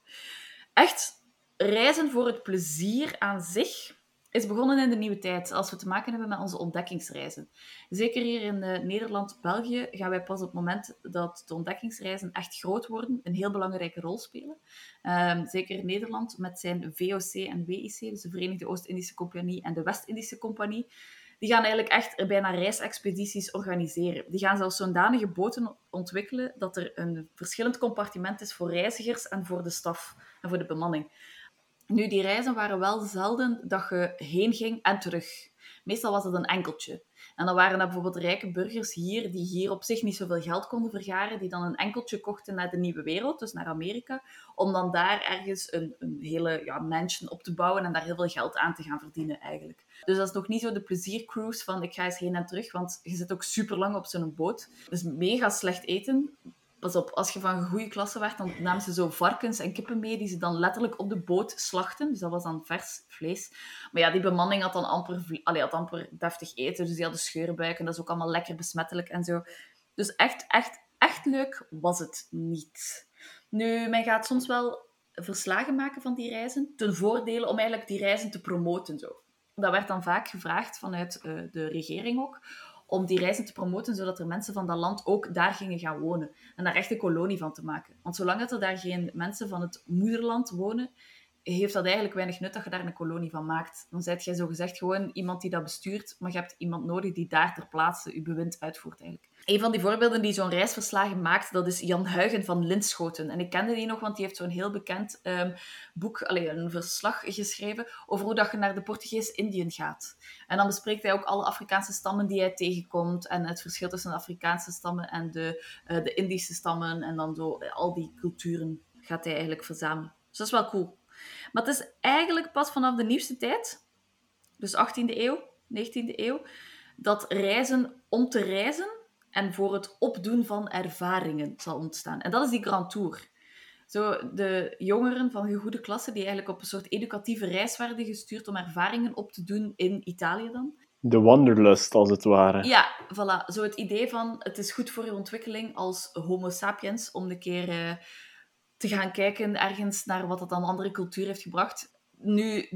Echt reizen voor het plezier aan zich is begonnen in de nieuwe tijd, als we te maken hebben met onze ontdekkingsreizen. Zeker hier in uh, Nederland, België, gaan wij pas op het moment dat de ontdekkingsreizen echt groot worden, een heel belangrijke rol spelen. Um, zeker Nederland met zijn VOC en WIC, dus de Verenigde Oost-Indische Compagnie en de West-Indische Compagnie, die gaan eigenlijk echt bijna reisexpedities organiseren. Die gaan zelfs zodanige boten ontwikkelen dat er een verschillend compartiment is voor reizigers en voor de staf en voor de bemanning. Nu, die reizen waren wel zelden dat je heen ging en terug. Meestal was het een enkeltje. En dan waren er bijvoorbeeld rijke burgers hier, die hier op zich niet zoveel geld konden vergaren, die dan een enkeltje kochten naar de nieuwe wereld, dus naar Amerika, om dan daar ergens een, een hele ja, mansion op te bouwen en daar heel veel geld aan te gaan verdienen eigenlijk. Dus dat is nog niet zo de pleziercruise van ik ga eens heen en terug, want je zit ook super lang op zo'n boot. Dus mega slecht eten, Pas op, als je van goede klasse werd, dan namen ze zo varkens en kippen mee die ze dan letterlijk op de boot slachten. Dus dat was dan vers vlees. Maar ja, die bemanning had dan amper, allee, had amper deftig eten, dus die hadden scheurbuiken. Dat is ook allemaal lekker besmettelijk en zo. Dus echt, echt, echt leuk was het niet. Nu, men gaat soms wel verslagen maken van die reizen, ten voordele om eigenlijk die reizen te promoten. Zo. Dat werd dan vaak gevraagd vanuit uh, de regering ook, om die reizen te promoten, zodat er mensen van dat land ook daar gingen gaan wonen. En daar echt een kolonie van te maken. Want zolang dat er daar geen mensen van het moederland wonen, heeft dat eigenlijk weinig nut dat je daar een kolonie van maakt. Dan zijt jij zogezegd gewoon iemand die dat bestuurt, maar je hebt iemand nodig die daar ter plaatse je bewind uitvoert eigenlijk. Een van die voorbeelden die zo'n reisverslagen maakt, dat is Jan Huigen van Linschoten. En ik kende die nog, want die heeft zo'n heel bekend um, boek, allez, een verslag geschreven over hoe dat je naar de Portugees-Indië gaat. En dan bespreekt hij ook alle Afrikaanse stammen die hij tegenkomt en het verschil tussen de Afrikaanse stammen en de, uh, de Indische stammen en dan zo uh, al die culturen gaat hij eigenlijk verzamelen. Dus dat is wel cool. Maar het is eigenlijk pas vanaf de nieuwste tijd, dus 18e eeuw, 19e eeuw, dat reizen om te reizen en voor het opdoen van ervaringen zal ontstaan. En dat is die Grand Tour. Zo de jongeren van goede klasse die eigenlijk op een soort educatieve reis werden gestuurd om ervaringen op te doen in Italië dan. De wanderlust, als het ware. Ja, voilà. Zo het idee van het is goed voor je ontwikkeling als homo sapiens om een keer uh, te gaan kijken ergens naar wat het aan andere cultuur heeft gebracht. Nu,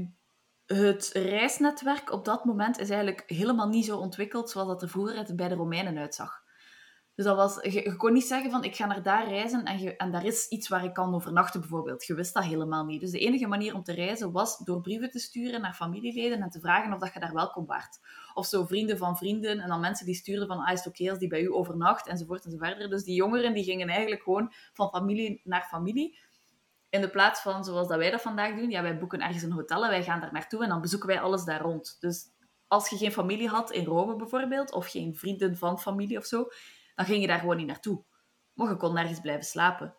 het reisnetwerk op dat moment is eigenlijk helemaal niet zo ontwikkeld zoals dat er vroeger bij de Romeinen uitzag. Dus dat was, je, kon niet zeggen van ik ga naar daar reizen en, en daar is iets waar ik kan overnachten bijvoorbeeld. Je wist dat helemaal niet. Dus de enige manier om te reizen was door brieven te sturen naar familieleden en te vragen of dat je daar welkom waart. Of zo vrienden van vrienden en dan mensen die stuurden van ah, is oké als die bij u overnacht enzovoort enzoverder. Dus die jongeren die gingen eigenlijk gewoon van familie naar familie. In de plaats van zoals dat wij dat vandaag doen, ja, wij boeken ergens een hotel en wij gaan daar naartoe en dan bezoeken wij alles daar rond. Dus als je geen familie had in Rome bijvoorbeeld, of geen vrienden van familie of zo, dan ging je daar gewoon niet naartoe. Maar je kon nergens blijven slapen.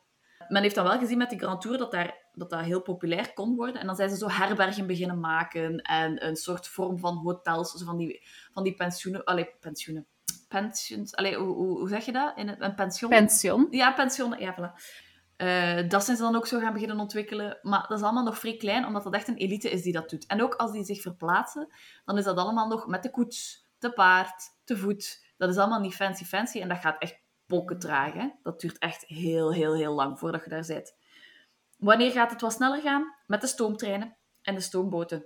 men heeft dan wel gezien met die Grand Tour dat, daar, dat dat heel populair kon worden. En dan zijn ze zo herbergen beginnen maken en een soort vorm van hotels, zo van die, van die pensioenen. Allee, pensioenen. Pensions, allee, hoe, hoe, hoe zeg je dat? In een, een pension? Pension. Ja, pensioen. Ja, voilà. Uh, dat zijn ze dan ook zo gaan beginnen ontwikkelen. Maar dat is allemaal nog vrij klein, omdat dat echt een elite is die dat doet. En ook als die zich verplaatsen, dan is dat allemaal nog met de koets, te paard, te voet. Dat is allemaal niet fancy fancy en dat gaat echt pokken. Hè? Dat duurt echt heel, heel, heel lang voordat je daar zit. Wanneer gaat het wat sneller gaan? Met de stoomtreinen en de stoomboten.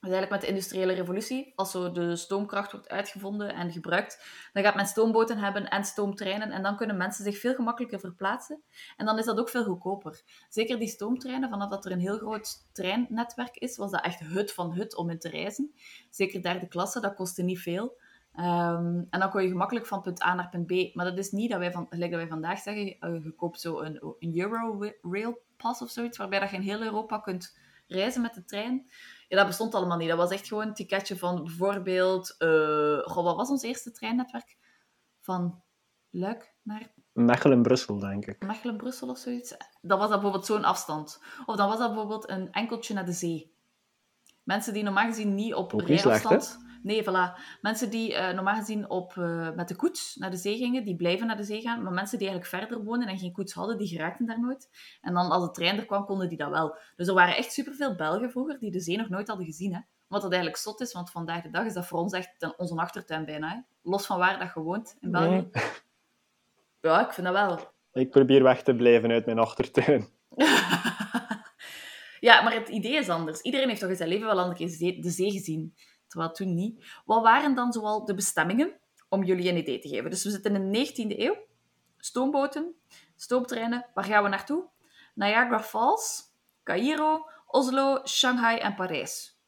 Dus eigenlijk met de industriële revolutie, als zo de stoomkracht wordt uitgevonden en gebruikt, dan gaat men stoomboten hebben en stoomtreinen en dan kunnen mensen zich veel gemakkelijker verplaatsen. En dan is dat ook veel goedkoper. Zeker die stoomtreinen, vanaf dat er een heel groot treinnetwerk is, was dat echt hut van hut om in te reizen. Zeker derde klasse, dat kostte niet veel. Ehm, en dan kon je gemakkelijk van punt A naar punt B. Maar dat is niet dat wij, van, gelijk dat wij vandaag zeggen, uh, je koopt zo een, een Euro Rail Pass of zoiets, waarbij dat je in heel Europa kunt reizen met de trein. Ja, dat bestond allemaal niet. Dat was echt gewoon een ticketje van bijvoorbeeld... Uh, goh, wat was ons eerste treinnetwerk? Van Luik naar... Mechelen-Brussel, denk ik. Mechelen-Brussel of zoiets. Dat was dat bijvoorbeeld zo'n afstand. Of dan was dat bijvoorbeeld een enkeltje naar de zee. Mensen die normaal gezien niet op Ook rijafstand... Nee, voilà. Mensen die uh, normaal gezien op, uh, met de koets naar de zee gingen, die blijven naar de zee gaan. Maar mensen die eigenlijk verder wonen en geen koets hadden, die geraakten daar nooit. En dan als de trein er kwam, konden die dat wel. Dus er waren echt superveel Belgen vroeger die de zee nog nooit hadden gezien. Hè? Wat dat eigenlijk zot is, want vandaag de dag is dat voor ons echt onze achtertuin bijna. Hè? Los van waar dat je woont in België. Nee. Ja, ik vind dat wel. Ik probeer weg te blijven uit mijn achtertuin. ja, maar het idee is anders. Iedereen heeft toch in zijn leven wel een keer de zee gezien terwijl toen niet. Wat waren dan zoal de bestemmingen, om jullie een idee te geven? Dus we zitten in de 19e eeuw. Stoomboten, stoomtreinen. Waar gaan we naartoe? Niagara Falls, Cairo, Oslo, Shanghai en Parijs.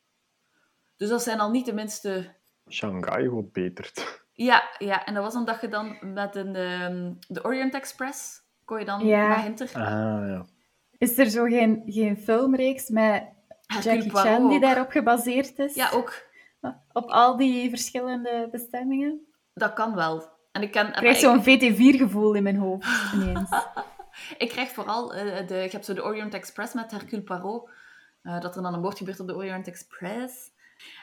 Dus dat zijn al niet de minste... Shanghai wordt beter. Ja, ja, en dat was omdat je dan met een, um, de Orient Express kon je dan ja. naar Hinter. Ah, ja. Is er zo geen, geen filmreeks met Jackie Chan die daarop gebaseerd is? Ja, ook. Op al die verschillende bestemmingen? Dat kan wel. En ik, ik krijg zo'n VT4-gevoel in mijn hoofd ineens. ik krijg vooral... Uh, de, ik heb zo de Orient Express met Hercule Poirot. Uh, dat er dan een moord gebeurt op de Orient Express.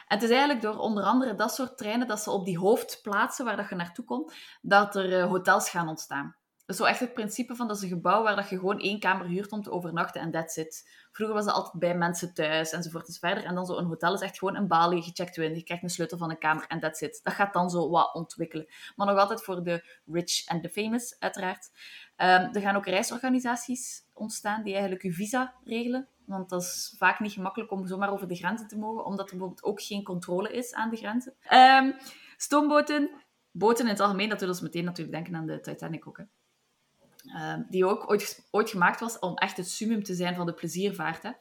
En het is eigenlijk door onder andere dat soort treinen, dat ze op die hoofdplaatsen waar dat je naartoe komt, dat er uh, hotels gaan ontstaan. Dus zo echt het principe van dat is een gebouw waar dat je gewoon één kamer huurt om te overnachten en that's it. Vroeger was dat altijd bij mensen thuis enzovoort enzovoort. En dan zo een hotel is echt gewoon een balie, gecheckt in, je krijgt een sleutel van een kamer en that's it. Dat gaat dan zo wat ontwikkelen. Maar nog altijd voor de rich en de famous, uiteraard. Um, er gaan ook reisorganisaties ontstaan die eigenlijk je visa regelen. Want dat is vaak niet gemakkelijk om zomaar over de grenzen te mogen, omdat er bijvoorbeeld ook geen controle is aan de grenzen. Um, stoomboten, boten in het algemeen, dat doet ons meteen natuurlijk denken aan de Titanic ook. Hè. Ehm, die ook ooit, ooit gemaakt was om echt het summum te zijn van de pleziervaart. Hè.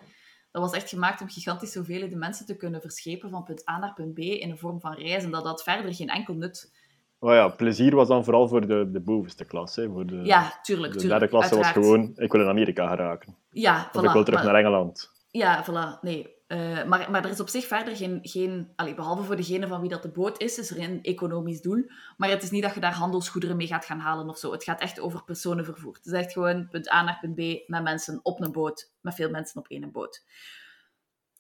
Dat was echt gemaakt om gigantische hoeveelheden mensen te kunnen verschepen van punt A naar punt B in een vorm van reizen. Dat had verder geen enkel nut. Oh ja, plezier was dan vooral voor de, de bovenste klas. Hè. Voor de, ja, tuurlijk. De derde klasse was gewoon, ik wil in Amerika geraken. Ja, of ik wil terug naar Engeland. Ja, voilà. Nee, uh, maar, maar er is op zich verder geen... geen behalve voor degene van wie dat de boot is, is er een economisch doel. Maar het is niet dat je daar handelsgoederen mee gaat gaan halen of zo. Het gaat echt over personenvervoer. Het is echt gewoon punt A naar punt B met mensen op een boot. Met veel mensen op één boot.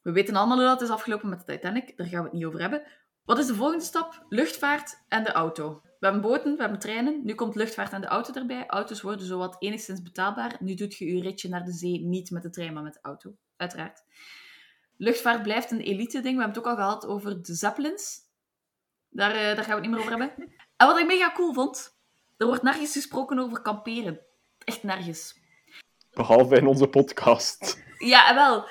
We weten allemaal hoe dat is afgelopen met de Titanic. Daar gaan we het niet over hebben. Wat is de volgende stap? Luchtvaart en de auto. We hebben boten, we hebben treinen. Nu komt luchtvaart en de auto erbij. Auto's worden zowat enigszins betaalbaar. Nu doet je je ritje naar de zee niet met de trein, maar met de auto. Uiteraard. Luchtvaart blijft een elite ding. We hebben het ook al gehad over de Zeppelins. Daar, uh, daar gaan we het niet meer over hebben. En wat ik mega cool vond, er wordt nergens gesproken over kamperen. Echt nergens. Behalve in onze podcast. Ja, wel.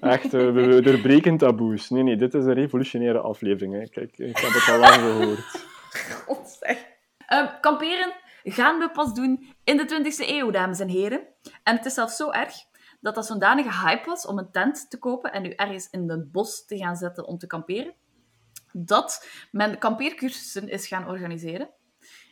Echt, we, we doorbreken taboes. Nee, nee, dit is een revolutionaire aflevering. Hè. Kijk, ik heb het al lang gehoord. God zeg. Um, kamperen gaan we pas doen in de 20e eeuw, dames en heren. En het is zelfs zo erg dat dat zo'n danige hype was om een tent te kopen en nu ergens in het bos te gaan zetten om te kamperen, dat men kampeercursussen is gaan organiseren.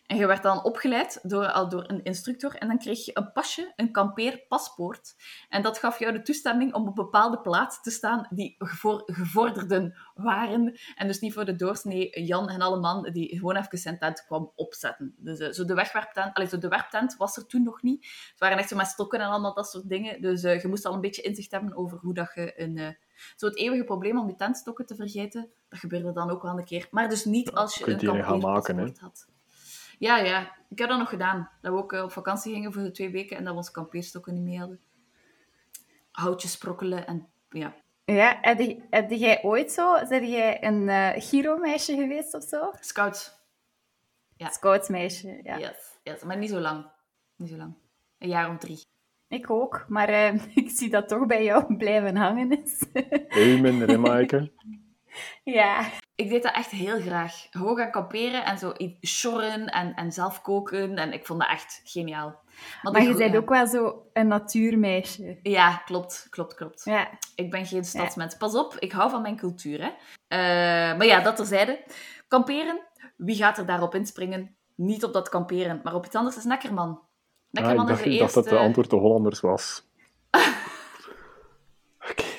En je werd dan opgeleid door, al door een instructor. En dan kreeg je een pasje, een kampeerpaspoort. En dat gaf jou de toestemming om op bepaalde plaatsen te staan die voor gevorderden waren. En dus niet voor de doorsnee Jan en alle man die gewoon even zijn tent kwam opzetten. Dus uh, zo de wegwerptent, allee, zo de werptent was er toen nog niet. Het waren echt zo met stokken en allemaal dat soort dingen. Dus uh, je moest al een beetje inzicht hebben over hoe dat je een... Uh, zo het eeuwige probleem om je tentstokken te vergeten, dat gebeurde dan ook wel een keer. Maar dus niet als je een maken, kampeerpaspoort had. Ja, ja. Ik heb dat nog gedaan. Dat we ook uh, op vakantie gingen voor de twee weken en dat we onze kampeerstokken niet mee hadden. Houtjes sprokkelen en ja. Ja, heb, heb jij ooit zo, ben jij een uh, Giro-meisje geweest of zo? Scouts. Ja. Scoutsmeisje, ja. Yes, yes. Maar niet zo lang. Niet zo lang. Een jaar of drie. Ik ook, maar uh, ik zie dat toch bij jou blijven hangen is. Amen, hè, Maaike? ja. Ik deed dat echt heel graag. Gewoon gaan kamperen en zo sjorren en, en zelf koken. En ik vond dat echt geniaal. Maar, maar je bent ook wel zo een natuurmeisje. Ja, klopt, klopt, klopt. Ja. Ik ben geen stadsmens. Pas op, ik hou van mijn cultuur. Hè. Uh, maar ja, dat terzijde. Kamperen, wie gaat er daarop inspringen? Niet op dat kamperen, maar op iets anders is Nekkerman. Nekkerman ah, ik dacht, is de ik dacht dat de antwoord de Hollanders was.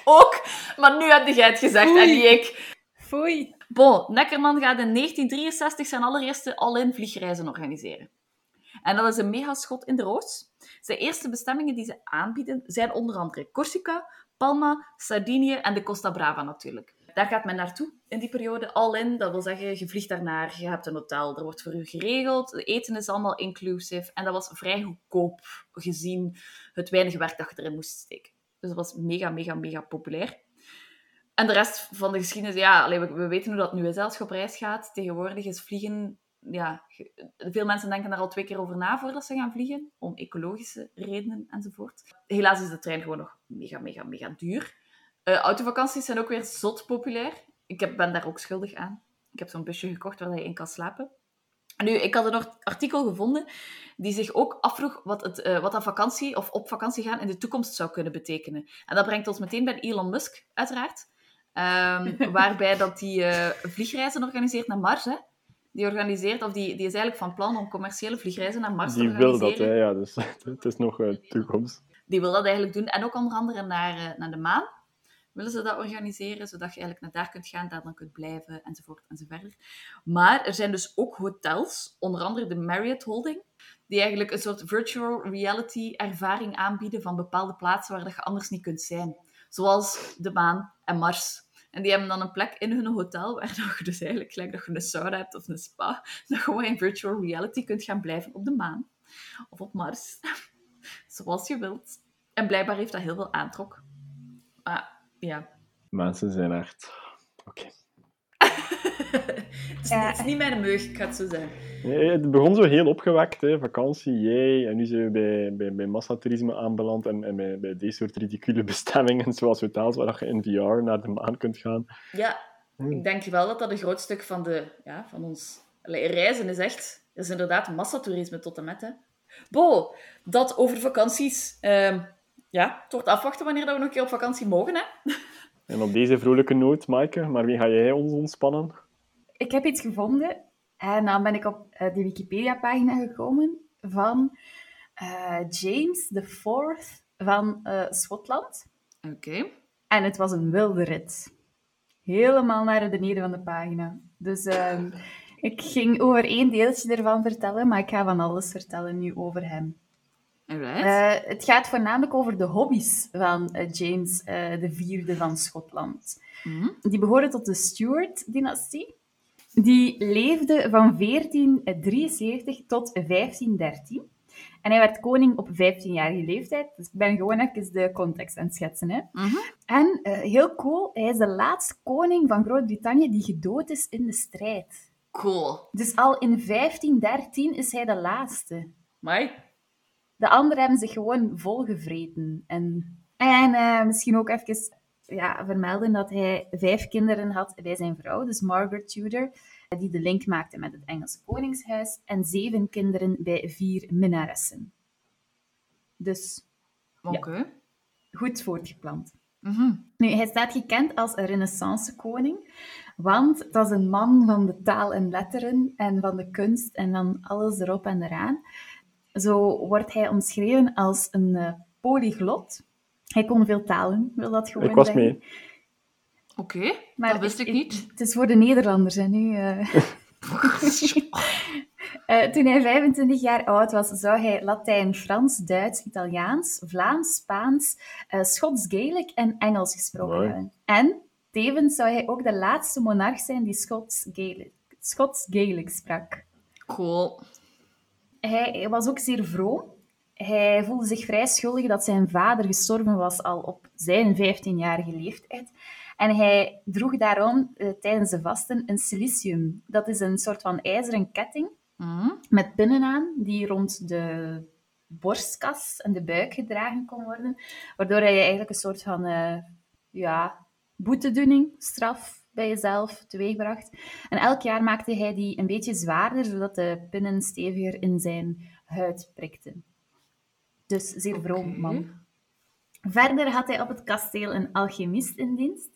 Ook, maar nu heb jij het gezegd en niet ik. Foei. Bon, Neckerman gaat in 1963 zijn allereerste all-in vliegreizen organiseren. En dat is een megaschot in de roos. Zijn eerste bestemmingen die ze aanbieden zijn onder andere Corsica, Palma, Sardinië en de Costa Brava natuurlijk. Daar gaat men naartoe in die periode, all-in. Dat wil zeggen, je vliegt daarnaar, je hebt een hotel, er wordt voor u geregeld. Het eten is allemaal inclusive. En dat was vrij goedkoop, gezien het weinige werk dat je erin moest steken. Dus dat was mega, mega, mega populair. En de rest van de geschiedenis, ja, allee, we, we, weten hoe dat nu is als op reis gaat. Tegenwoordig is vliegen, ja, veel mensen denken daar al twee keer over na voordat ze gaan vliegen, om ecologische redenen enzovoort. Helaas is de trein gewoon nog mega, mega, mega duur. Uh, autovakanties zijn ook weer zot populair. Ik heb, ben daar ook schuldig aan. Ik heb zo'n busje gekocht waar je in kan slapen. Nu, ik had een artikel gevonden die zich ook afvroeg wat, het, uh, wat dat vakantie of op vakantie gaan in de toekomst zou kunnen betekenen. En dat brengt ons meteen bij Elon Musk, uiteraard. Um, waarbij dat die uh, vliegreizen organiseert naar Mars. Hè. Die organiseert, of die, die is eigenlijk van plan om commerciële vliegreizen naar Mars die te organiseren. wil dat, hè, ja. Dus het is nog uh, toekomst. Die wil dat eigenlijk doen. En ook onder andere naar, naar de maan willen ze dat organiseren, zodat je eigenlijk naar daar kunt gaan, daar dan kunt blijven, enzovoort, enzoverder. Maar er zijn dus ook hotels, onder andere de Marriott Holding, die eigenlijk een soort virtual reality ervaring aanbieden van bepaalde plaatsen waar dat je anders niet kunt zijn. Zoals de maan en Mars. En die hebben dan een plek in hun hotel waar je dus eigenlijk, gelijk dat je een sauna hebt of een spa, dat je gewoon in virtual reality kunt gaan blijven op de maan. Of op Mars. Zoals je wilt. En blijkbaar heeft dat heel veel aantrok. Maar ja. Mensen zijn echt... Oké. Okay. het, is, het is niet mijn meug, ik ga het zo zeggen. Nee, het begon zo heel opgewekt, hè. vakantie, jee. En nu zijn we bij, bij, bij massatoerisme aanbeland en, en bij, bij deze soort ridicule bestemmingen, zoals hotels waar je in VR naar de maan kunt gaan. Ja, hmm. ik denk wel dat dat een groot stuk van, de, ja, van ons... Reizen is echt... is inderdaad massatoerisme tot en met, hè. Bo, dat over vakanties. Um, ja, het wordt afwachten wanneer dat we nog een keer op vakantie mogen, hè. En op deze vrolijke noot, Maaike, maar wie ga jij ons ontspannen? Ik heb iets gevonden en dan ben ik op uh, de Wikipedia-pagina gekomen van uh, James IV van uh, Schotland. Oké. Okay. En het was een wilde rit. Helemaal naar beneden van de pagina. Dus uh, ik ging over één deeltje ervan vertellen, maar ik ga van alles vertellen nu over hem. Uh, het gaat voornamelijk over de hobby's van uh, James uh, de vierde van Schotland. Mm-hmm. Die behoren tot de Stuart-dynastie. Die leefde van 1473 tot 1513. En hij werd koning op 15-jarige leeftijd. Dus ik ben gewoon even de context aan het schetsen. Hè. Mm-hmm. En heel cool, hij is de laatste koning van Groot-Brittannië die gedood is in de strijd. Cool. Dus al in 1513 is hij de laatste. Mai. De anderen hebben zich gewoon volgevreten. En, en uh, misschien ook even ja, vermelden dat hij vijf kinderen had bij zijn vrouw, dus Margaret Tudor, die de link maakte met het Engelse Koningshuis, en zeven kinderen bij vier minnaressen. Dus Oké. Okay. ja, goed voortgeplant. Mm-hmm. Nu, hij staat gekend als een renaissance koning, Want het was een man van de taal en letteren en van de kunst en van alles erop en eraan. Zo wordt hij omschreven als een uh, polyglot. Hij kon veel talen, wil dat gewoon Ik was zeggen. mee. Oké, dat wist ik niet. Het is voor de Nederlanders, hè, nu. Uh... Uh, toen hij 25 jaar oud was, zou hij Latijn, Frans, Duits, Italiaans, Vlaams, Spaans, uh, Schots, Gaelic en Engels gesproken Mooi. hebben. En tevens zou hij ook de laatste monarch zijn die Schots Gaelic, Schots Gaelic sprak. Cool. Hij, was ook zeer vroom. Hij voelde zich vrij schuldig dat zijn vader gestorven was al op zijn 15-jarige leeftijd. En hij droeg daarom uh, tijdens de vasten een silicium. Dat is een soort van ijzeren ketting Mm. met pinnen aan, die rond de borstkas en de buik gedragen kon worden, waardoor hij eigenlijk een soort van uh, ja, boetedoening, straf bij jezelf teweegbracht. En elk jaar maakte hij die een beetje zwaarder, zodat de pinnen steviger in zijn huid prikten. Dus zeer vroom man. Verder had hij op het kasteel een alchemist in dienst,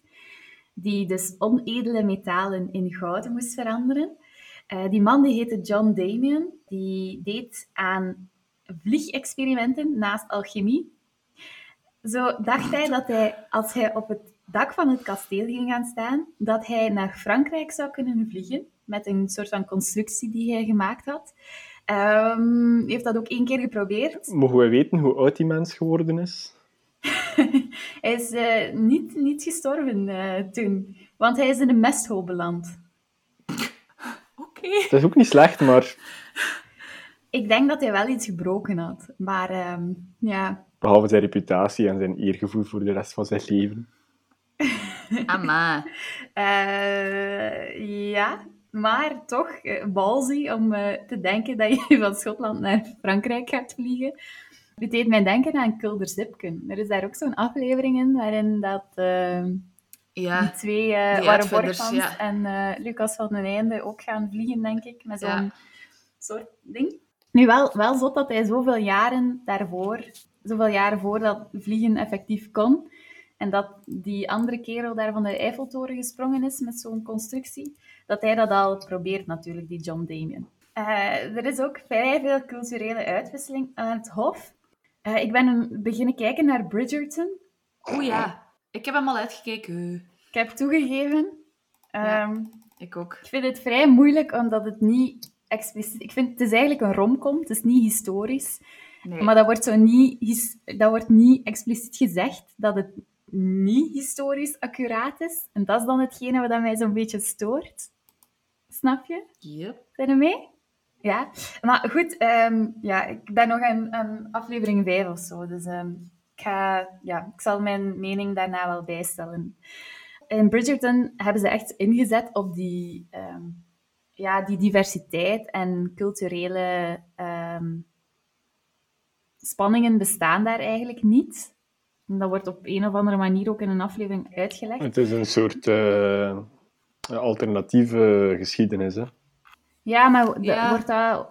die dus onedele metalen in goud moest veranderen. Uh, die man die heette John Damien, die deed aan vliegexperimenten naast alchemie. Zo dacht hij dat hij, als hij op het dak van het kasteel ging gaan staan, dat hij naar Frankrijk zou kunnen vliegen, met een soort van constructie die hij gemaakt had. Um, hij heeft dat ook één keer geprobeerd. Mogen we weten hoe oud die mens geworden is? hij is uh, niet, niet gestorven uh, toen, want hij is in een mesthoop beland. Oké. Het is ook niet slecht, maar... Ik denk dat hij wel iets gebroken had. Maar um, ja... Behalve zijn reputatie en zijn eergevoel voor de rest van zijn leven. Amma. Uh, ja, maar toch, uh, balzie om uh, te denken dat je van Schotland naar Frankrijk gaat vliegen. Het deed mij denken aan Kulder Zipken. Er is daar ook zo'n aflevering in waarin dat... Ja, die twee, uh, Borgmans ja. en Lucas van den Einde ook gaan vliegen, denk ik, met zo'n Ja. soort ding. Nu, wel, wel zot dat hij zoveel jaren daarvoor, zoveel jaren voor dat vliegen effectief kon, en dat die andere kerel daar van de Eiffeltoren gesprongen is met zo'n constructie, dat hij dat al probeert natuurlijk, die John Damien. Uh, er is ook vrij veel culturele uitwisseling aan het Hof. Uh, ik ben een, beginnen kijken naar Bridgerton. Oeh ja, ik heb hem al uitgekeken. Ik heb toegegeven. Ja. Um, Ik ook. ik vind het vrij moeilijk, omdat het niet expliciet... Ik vind het is eigenlijk een romcom, het is niet historisch. Nee. Maar dat wordt, zo niet, dat wordt niet expliciet gezegd dat het niet historisch accuraat is. En dat is dan hetgene wat mij zo'n beetje stoort. Snap je? Yep. Zijn er mee? Ja. Maar goed, ehm, ja, ik ben nog aan, aan aflevering 5 of zo. Dus ehm, ik, ga, ja, ik zal mijn mening daarna wel bijstellen. In Bridgerton hebben ze echt ingezet op die, ehm, ja, die diversiteit en culturele spanningen bestaan daar eigenlijk niet. En dat wordt op een of andere manier ook in een aflevering uitgelegd. Het is een soort eh, alternatieve geschiedenis. Hè? Ja, maar Ja. wordt dat...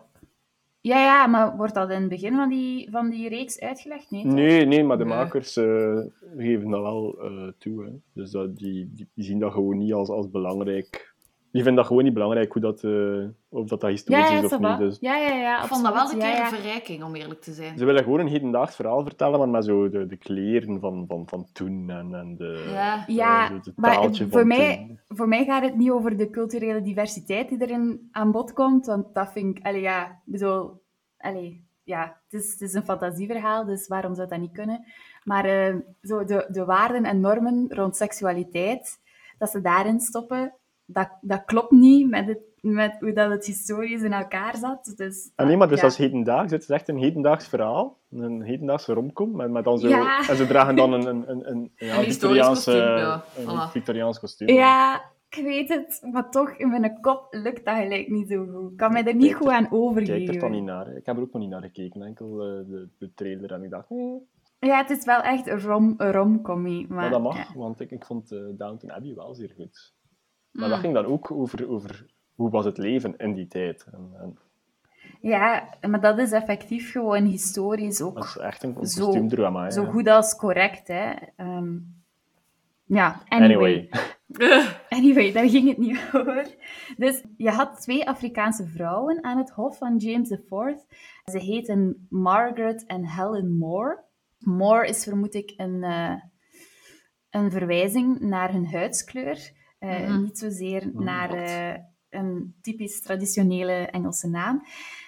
Ja, ja, maar wordt dat in het begin van die, van die reeks uitgelegd? Nee, toch? Nee, nee, maar de Nee. makers eh, geven dat wel eh, toe. Hè. Dus dat, die, die, die zien dat gewoon niet als, als belangrijk. Die vinden dat gewoon niet belangrijk hoe dat, eh, of dat, dat historisch Ja, ja, is of niet. Dus ja, ja, ja, Ik vond dat wel een keer ja, ja. een verrijking, om eerlijk te zijn. ze willen gewoon een hedendaags verhaal vertellen, maar met zo de, de kleren van, van, van toen en, en de, Ja. de- Ja, de, de maar taaltje voor van mij- toen. Voor mij gaat het niet over de culturele diversiteit die erin aan bod komt, want dat vind ik... Allee, ja, bedoel... Allee, ja, het is, het is een fantasieverhaal, dus waarom zou dat niet kunnen? Maar eh, zo de, de waarden en normen rond seksualiteit, dat ze daarin stoppen, dat, dat klopt niet met, het, met hoe dat het historisch in elkaar zat. Dus, Ah, nee, maar dus ja. is hedendaags. Het is echt een hedendaags verhaal. Een hedendaagse romcom. Met, met dan zo, Ja. En ze dragen dan een, een, een, een, ja, Een Victoriaanse- kostuum, ja. Een Voilà. Victoriaans kostuum. Ja, ik weet het, maar toch, in mijn kop lukt dat gelijk niet zo goed. Ik kan mij er niet Kijk goed aan Ik kijk overgeven. er dan niet naar. Ik heb er ook nog niet naar gekeken. Enkel eh, de, de trailer en ik dacht... Ja, het is wel echt een rom. Maar, maar dat mag, ja. want ik, ik vond eh, Downton Abbey wel zeer goed. Maar Mm. dat ging dan ook over, over hoe was het leven in die tijd. En, en Ja, maar dat is effectief gewoon historisch ook dat is echt een, een Zo- kostuumdrama. hè. zo goed als correct. Hè. Ehm, ja, anyway. Anyway. Anyway, daar ging het niet over. Dus je had twee Afrikaanse vrouwen aan het hof van James IV. Ze heten Margaret en Helen Moore. Moore is vermoed ik een, uh, een verwijzing naar hun huidskleur. Uh, mm -hmm. Niet zozeer oh, naar uh, een typisch traditionele Engelse naam.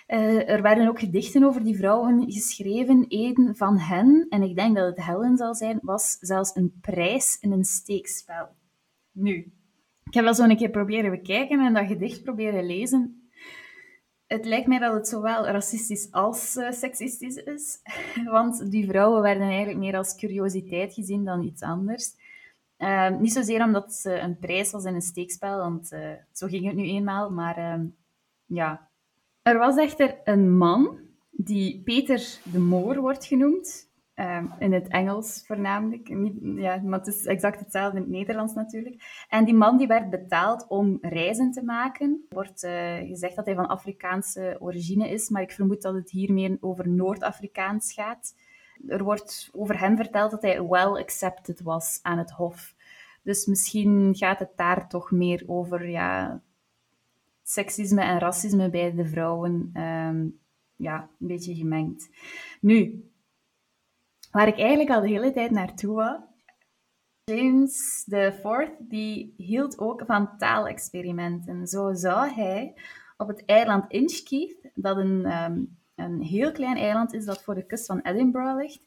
Uh, er werden ook gedichten over die vrouwen geschreven. Een van hen, en ik denk dat het Helen zal zijn, was zelfs een prijs in een steekspel. Nu, ik heb wel zo een keer proberen bekijken en dat gedicht proberen lezen. Het lijkt mij dat het zowel racistisch als uh, seksistisch is. Want die vrouwen werden eigenlijk meer als curiositeit gezien dan iets anders. Uh, niet zozeer omdat ze een prijs was in een steekspel, want uh, zo ging het nu eenmaal. Maar uh, ja, er was echter een man die Peter de Moor wordt genoemd. Uh, in het Engels voornamelijk. Ja, maar het is exact hetzelfde in het Nederlands natuurlijk. En die man die werd betaald om reizen te maken. Er wordt uh, gezegd dat hij van Afrikaanse origine is, maar ik vermoed dat het hier meer over Noord-Afrikaans gaat. Er wordt over hem verteld dat hij well accepted was aan het hof. Dus misschien gaat het daar toch meer over ja, seksisme en racisme bij de vrouwen. Um, ja, een beetje gemengd. Nu, waar ik eigenlijk al de hele tijd naartoe wou. James IV die hield ook van taalexperimenten. Zo zou hij op het eiland Inchkeith, dat een, um, een heel klein eiland is dat voor de kust van Edinburgh ligt,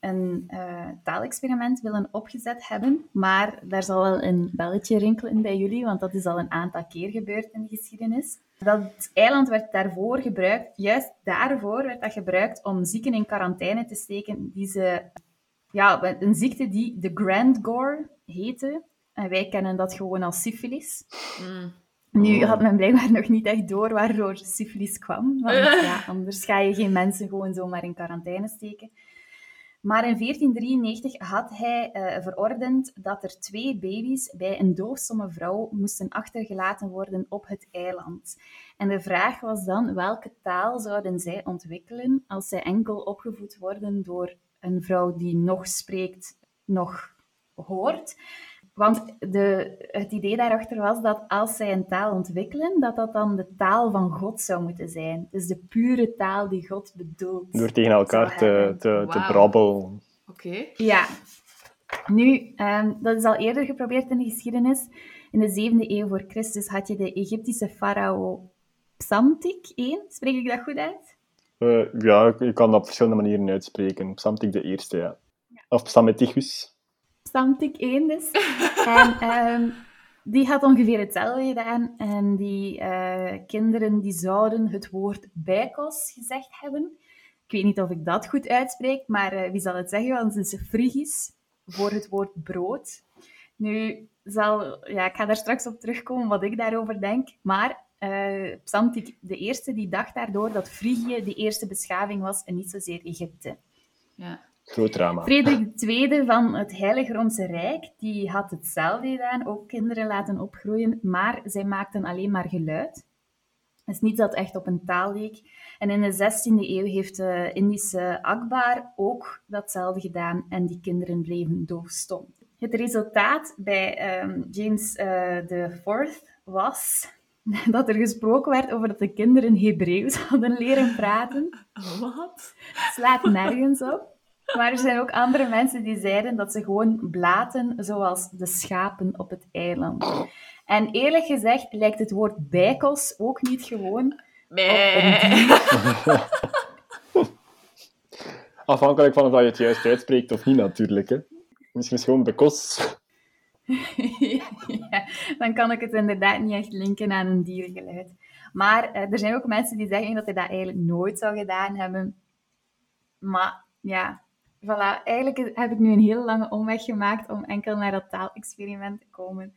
een uh, taalexperiment willen opgezet hebben. Maar daar zal wel een belletje rinkelen bij jullie, want dat is al een aantal keer gebeurd in de geschiedenis. Dat eiland werd daarvoor gebruikt, juist daarvoor werd dat gebruikt om zieken in quarantaine te steken die ze... Ja, een ziekte die de Grand Gore heette. En wij kennen dat gewoon als syfilis. Mm. Nu had men blijkbaar nog niet echt door waardoor syfilis kwam. Want ja, anders ga je geen mensen gewoon zomaar in quarantaine steken. Maar in 1493 had hij uh, verordend dat er twee baby's bij een doofstomme vrouw moesten achtergelaten worden op het eiland. En de vraag was dan, welke taal zouden zij ontwikkelen als zij enkel opgevoed worden door een vrouw die nog spreekt, nog hoort? Want de, het idee daarachter was dat als zij een taal ontwikkelen, dat dat dan de taal van God zou moeten zijn. Dus de pure taal die God bedoelt. Door tegen elkaar te, te, wow. te brabbelen. Oké. Okay. Ja. Nu, um, dat is al eerder geprobeerd in de geschiedenis. In de 7e eeuw voor Christus had je de Egyptische farao Psamtik I. Spreek ik dat goed uit? Uh, ja, je kan dat op verschillende manieren uitspreken. Psamtik de eerste, ja. Of Psametichus. Psamtik 1 dus. en um, die had ongeveer hetzelfde gedaan. En die uh, kinderen die zouden het woord bijkos gezegd hebben. Ik weet niet of ik dat goed uitspreek, maar uh, wie zal het zeggen? Want het is Frigisch voor het woord brood. Nu, zal, ja, ik ga daar straks op terugkomen wat ik daarover denk. Maar uh, Psamtik de eerste die dacht daardoor dat Frigië de eerste beschaving was en niet zozeer Egypte. Ja. Groot drama. Frederik II van het Heilige Roomse Rijk, die had hetzelfde gedaan, ook kinderen laten opgroeien, maar zij maakten alleen maar geluid. Het is niet dat echt op een taal leek. En in de 16e eeuw heeft de Indische Akbar ook datzelfde gedaan en die kinderen bleven doofstom. Het resultaat bij um, James uh, IV was dat er gesproken werd over dat de kinderen Hebreeuws hadden leren praten. Wat? Slaat nergens op. Maar er zijn ook andere mensen die zeiden dat ze gewoon blaten zoals de schapen op het eiland. En eerlijk gezegd lijkt het woord bijkos ook niet gewoon nee. Afhankelijk van of je het juist uitspreekt of niet natuurlijk. Hè. Misschien is gewoon bekos. ja, dan kan ik het inderdaad niet echt linken aan een diergeluid. Maar uh, er zijn ook mensen die zeggen dat hij dat eigenlijk nooit zou gedaan hebben. Maar ja, voilà, eigenlijk heb ik nu een hele lange omweg gemaakt om enkel naar dat taalexperiment te komen.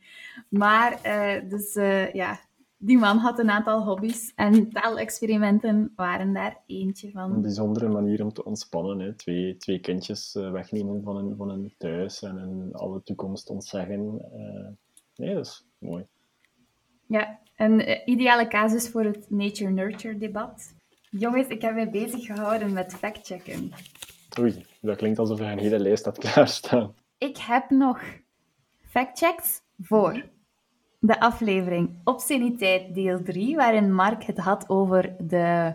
Maar, uh, dus uh, ja, die man had een aantal hobby's en taalexperimenten waren daar eentje van. Een bijzondere manier om te ontspannen. Hè. Twee, twee kindjes uh, wegnemen van een, van een thuis en alle toekomst ontzeggen. nee, dat is mooi. Ja, een ideale casus voor het nature-nurture debat. Jongens, ik heb mij bezig gehouden met factchecken. Oei, dat klinkt alsof je een hele lijst had klaarstaan. Ik heb nog factchecks voor de aflevering Obsceniteit deel 3, waarin Mark het had over de...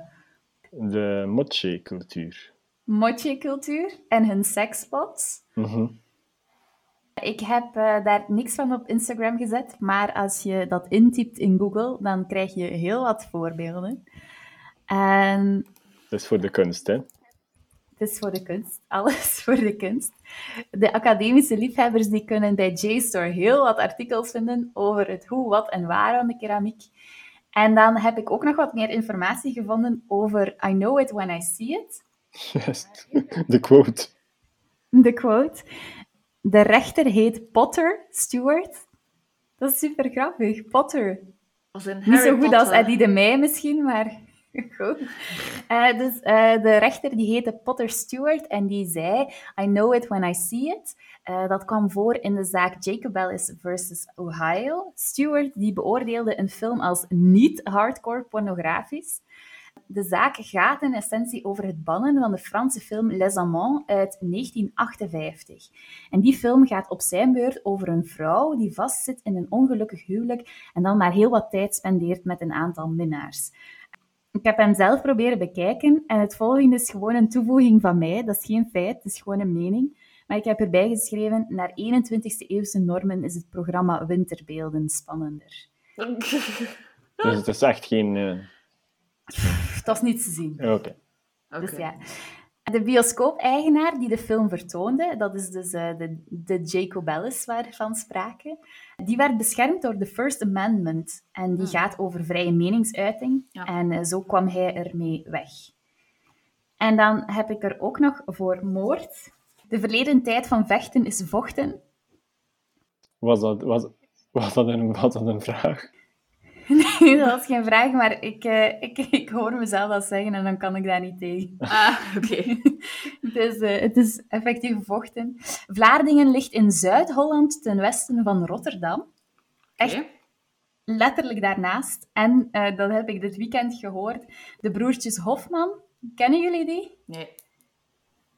De moche-cultuur. Moche-cultuur en hun seksspots. Mhm. Ik heb uh, daar niks van op Instagram gezet, maar als je dat intypt in Google, dan krijg je heel wat voorbeelden. En... Dat is voor de kunst, hè? Het is voor de kunst. Alles voor de kunst. De academische liefhebbers die kunnen bij JSTOR heel wat artikels vinden over het hoe, wat en waar van de keramiek. En dan heb ik ook nog wat meer informatie gevonden over I know it when I see it. Yes. De quote. De quote. De rechter heet Potter Stewart. Dat is super grappig. Potter. Niet zo goed als Eddie de Meij misschien, maar goed. Uh, dus uh, de rechter die heette Potter Stewart en die zei I know it when I see it. Uh, dat kwam voor in de zaak Jacob Ellis versus Ohio. Stewart die beoordeelde een film als niet hardcore pornografisch. De zaak gaat in essentie over het bannen van de Franse film Les Amants uit 1958. En die film gaat op zijn beurt over een vrouw die vastzit in een ongelukkig huwelijk en dan maar heel wat tijd spendeert met een aantal minnaars. Ik heb hem zelf proberen bekijken en het volgende is gewoon een toevoeging van mij. Dat is geen feit, het is gewoon een mening. Maar ik heb erbij geschreven, naar 21e eeuwse normen is het programma Winterbeelden spannender. Dus het is echt geen... Uh... Dat is niet te zien. Oké. Okay. Dus ja. De bioscoop-eigenaar die de film vertoonde, dat is dus uh, de, de Jacob Ellis waarvan sprake, die werd beschermd door de First Amendment. En die hmm. gaat over vrije meningsuiting. En uh, zo kwam hij ermee weg. En dan heb ik er ook nog voor moord. De verleden tijd van vechten is vochten. Was dat, was, was dat, een, was dat een vraag? Nee, dat was geen vraag, maar ik, uh, ik, ik hoor mezelf dat zeggen en dan kan ik daar niet tegen. Ah, oké. het, is, uh, het is effectief vochten. Vlaardingen ligt in Zuid-Holland ten westen van Rotterdam. Echt okay. letterlijk daarnaast. En uh, dat heb ik dit weekend gehoord. De broertjes Hofman, kennen jullie die? Nee.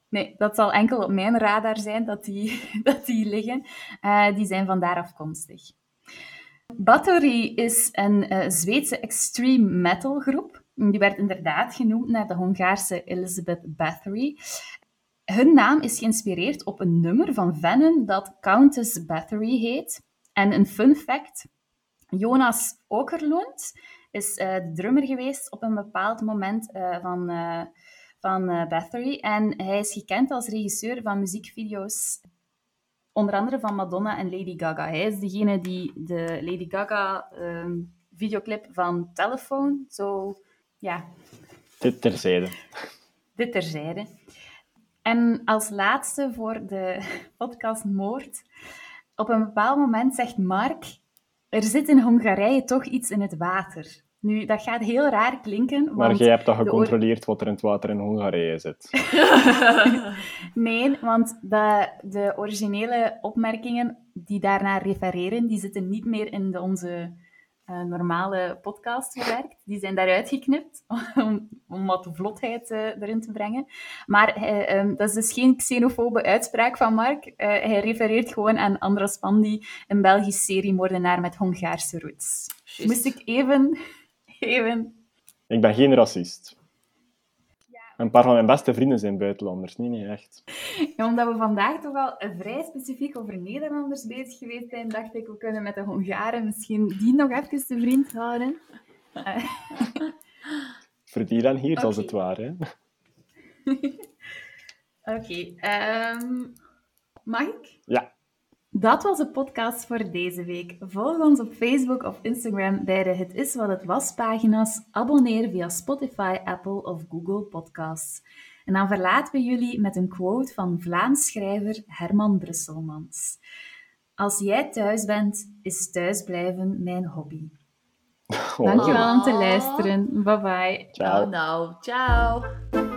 Nee, dat zal enkel op mijn radar zijn dat die, dat die liggen. die zijn vandaar afkomstig. Bathory is een uh, Zweedse extreme metal groep. Die werd inderdaad genoemd naar de Hongaarse Elizabeth Bathory. Hun naam is geïnspireerd op een nummer van Venom dat Countess Bathory heet. En een fun fact, Jonas Okerlund is uh, de drummer geweest op een bepaald moment uh, van, van Bathory. En hij is gekend als regisseur van muziekvideo's onder andere van Madonna en Lady Gaga. Hij is degene die de Lady Gaga ehm, videoclip van Telephone zo, ja... Dit terzijde. Dit terzijde. En als laatste voor de podcast Moord. Op een bepaald moment zegt Mark, er zit in Hongarije toch iets in het water. Nu, dat gaat heel raar klinken. Want maar jij hebt toch gecontroleerd wat er in het water in Hongarije zit? nee, want de, de originele opmerkingen die daarnaar refereren, die zitten niet meer in de, onze uh, normale podcast verwerkt. Die zijn daaruit geknipt om, om wat vlotheid uh, erin te brengen. Maar uh, um, dat is dus geen xenofobe uitspraak van Mark. hij refereert gewoon aan Andras Pandi, een Belgisch seriemoordenaar met Hongaarse roots. Just. Moest ik even Ik ben geen racist. Een paar van mijn beste vrienden zijn buitenlanders, niet, niet echt. Ja, omdat we vandaag toch wel vrij specifiek over Nederlanders bezig geweest zijn, dacht ik, we kunnen met de Hongaren misschien die nog even te vriend houden. Voor die dan hier, okay. als het ware. Oké. Okay, um, mag ik? Ja. Dat was de podcast voor deze week. Volg ons op Facebook of Instagram bij de Het Is Wat Het Was pagina's. Abonneer via Spotify, Apple of Google Podcasts. En dan verlaten we jullie met een quote van Vlaams schrijver Herman Brusselmans. Als jij thuis bent, is thuisblijven mijn hobby. Oh. Dankjewel om te luisteren. Bye bye. Ciao. Oh, nou, ciao.